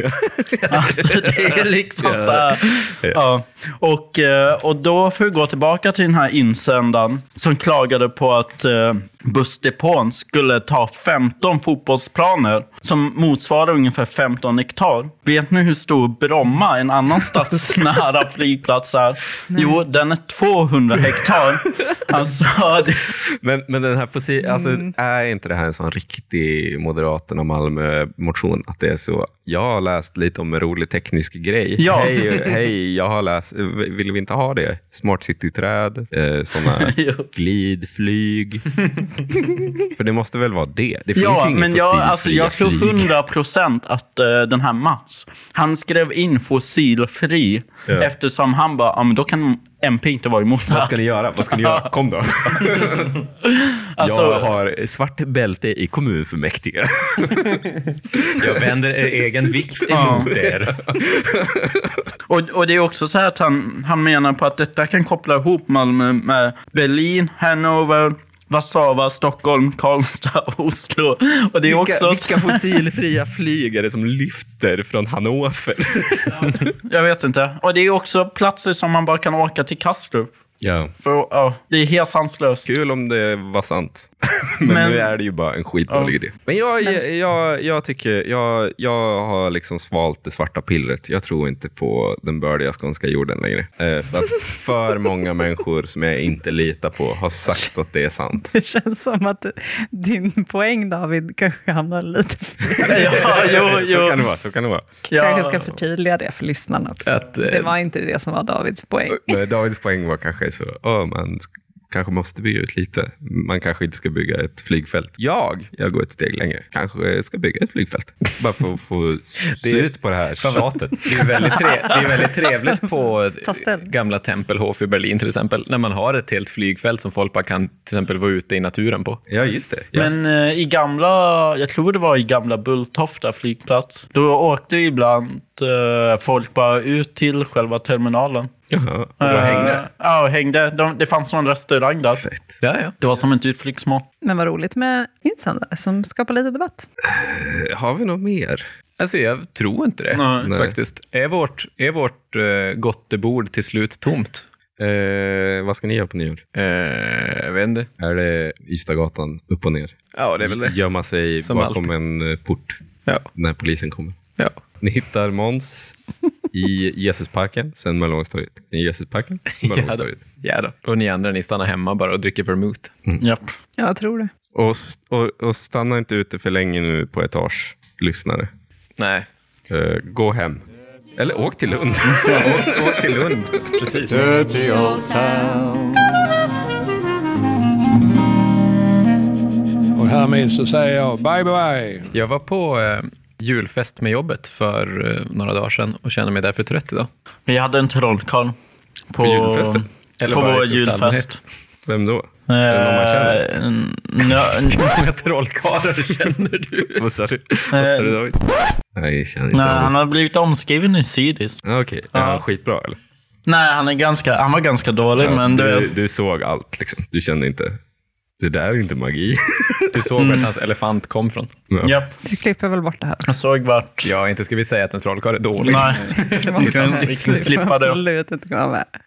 Alltså det är liksom så här. Ja. Och, eh, och då får vi gå tillbaka till den här insändaren som klagade på att eh, bussdepån skulle ta 15 fotbollsplaner som motsvarar ungefär 15 hektar. Vet ni hur stor Bromma, en annan stadsnära flygplats, är? Jo, den är 200 hektar. Alltså, Men, men den här fossil, alltså, Mm. är inte det här en sån riktig Moderaterna Malmö-motion? Att det är så, jag har läst lite om en rolig teknisk grej. Ja. Hej, hej, jag har läst, vill vi inte ha det? Smart city-träd, eh, såna Jo. glidflyg. För det måste väl vara det? Det finns ju Ja, inga men jag, alltså, jag tror. 100 procent att eh, den här Mats, han skrev in fossilfri Ja. eftersom han bara, ja men då kan MP inte vara emot det Vad ska ni göra? Vad ska ni göra? Kom då. Alltså- jag har svart bälte i kommunfullmäktige. Jag vänder er egen vikt emot er. Och, och det är också så här att han, han menar på att detta kan koppla ihop Malmö med Berlin, Hannover, Warszawa, Stockholm, Karlstad Oslo. Och det är också... vilka fossilfria flyg är det som lyfter från Hannover? Jag vet inte. Och det är också platser som man bara kan åka till Kastrup. Ja. För, ja, det är helt sanslöst. Kul om det var sant. Men, Men- nu är det ju bara en skitdålig idé. Men jag, Jag, jag tycker, jag, jag har liksom svalt det svarta pillret. Jag tror inte på den bördiga skånska jorden längre. Eh, för, att för många människor som jag inte litar på har sagt att det är sant. Det känns som att din poäng David kanske hamnar lite fel. Ja, jo, Så kan det vara. Så kan det vara. Ja. Kanske ska förtydliga det för lyssnarna också. Att, eh, det var inte det som var Davids poäng. Men Davids poäng var kanske så, oh, man sk- kanske måste bygga ut lite. Man kanske inte ska bygga ett flygfält. Jag, jag går ett steg längre, kanske ska bygga ett flygfält. Bara för att få slut på det här tjatet. Det är väldigt, tre, det är väldigt trevligt på gamla Tempelhof i Berlin till exempel, när man har ett helt flygfält som folk bara kan till exempel vara ute i naturen på. Ja, just det. Ja. Men eh, i gamla, jag tror det var i gamla Bulltofta flygplats, då åkte ibland eh, folk bara ut till själva terminalen. Jaha, och då Eh, hängde. Ja, och hängde. De, det fanns någon restaurang där. Fett. Ja, ja. Det var som ett utflyktsmål. Men vad roligt med insändare som skapar lite debatt. Eh, Har vi något mer? Alltså jag tror inte det Nej. Faktiskt. Är vårt, är vårt uh, gottebord till slut tomt? Eh, vad ska ni göra på nyår? Eh, jag vet inte. Är det Ystadgatan upp och ner? Ja, det är väl det. Gömma sig Som bakom en eh, port Ja. när polisen kommer. ja. Ni hittar Måns i Jesusparken, sen Möllevångstorget. I Jesusparken, Ja, då. Möllevångstorget. ja då. Och ni andra, ni stannar hemma bara och dricker vermouth. Japp. Jag tror det. Och, och, och stanna inte ute för länge nu på etage, lyssnare. Nej. Eh, gå hem. Eller åk till Lund. åk, åk till Lund. Precis. Dirty old town. Och härmed så säger jag bye bye. Jag var på eh, julfest med jobbet för eh, några dagar sedan och känner mig därför trött idag. Vi hade en trollkarl på, På julfesten? Eller på vår julfest. allmänhet. Vem då? Är det någon man känner? Eh, Hur många trollkarlar känner du? Vad sa du? Vad sa du David? Nej, jag känner inte Nej, han har blivit omskriven i Sydis. Ah, Okej, är han Ja. skitbra eller? Nej, han, är ganska, han var ganska dålig, Ja, men du, du, du såg allt liksom. Du kände inte, det där är inte magi. Du såg vart hans elefant kom från. Ja. Japp, Du klipper väl bort det här också? jag såg vart... Ja, inte ska vi säga att en trollkarl är dålig. Nej, Det vi kan, vi kan klippa det. absolut inte komma med.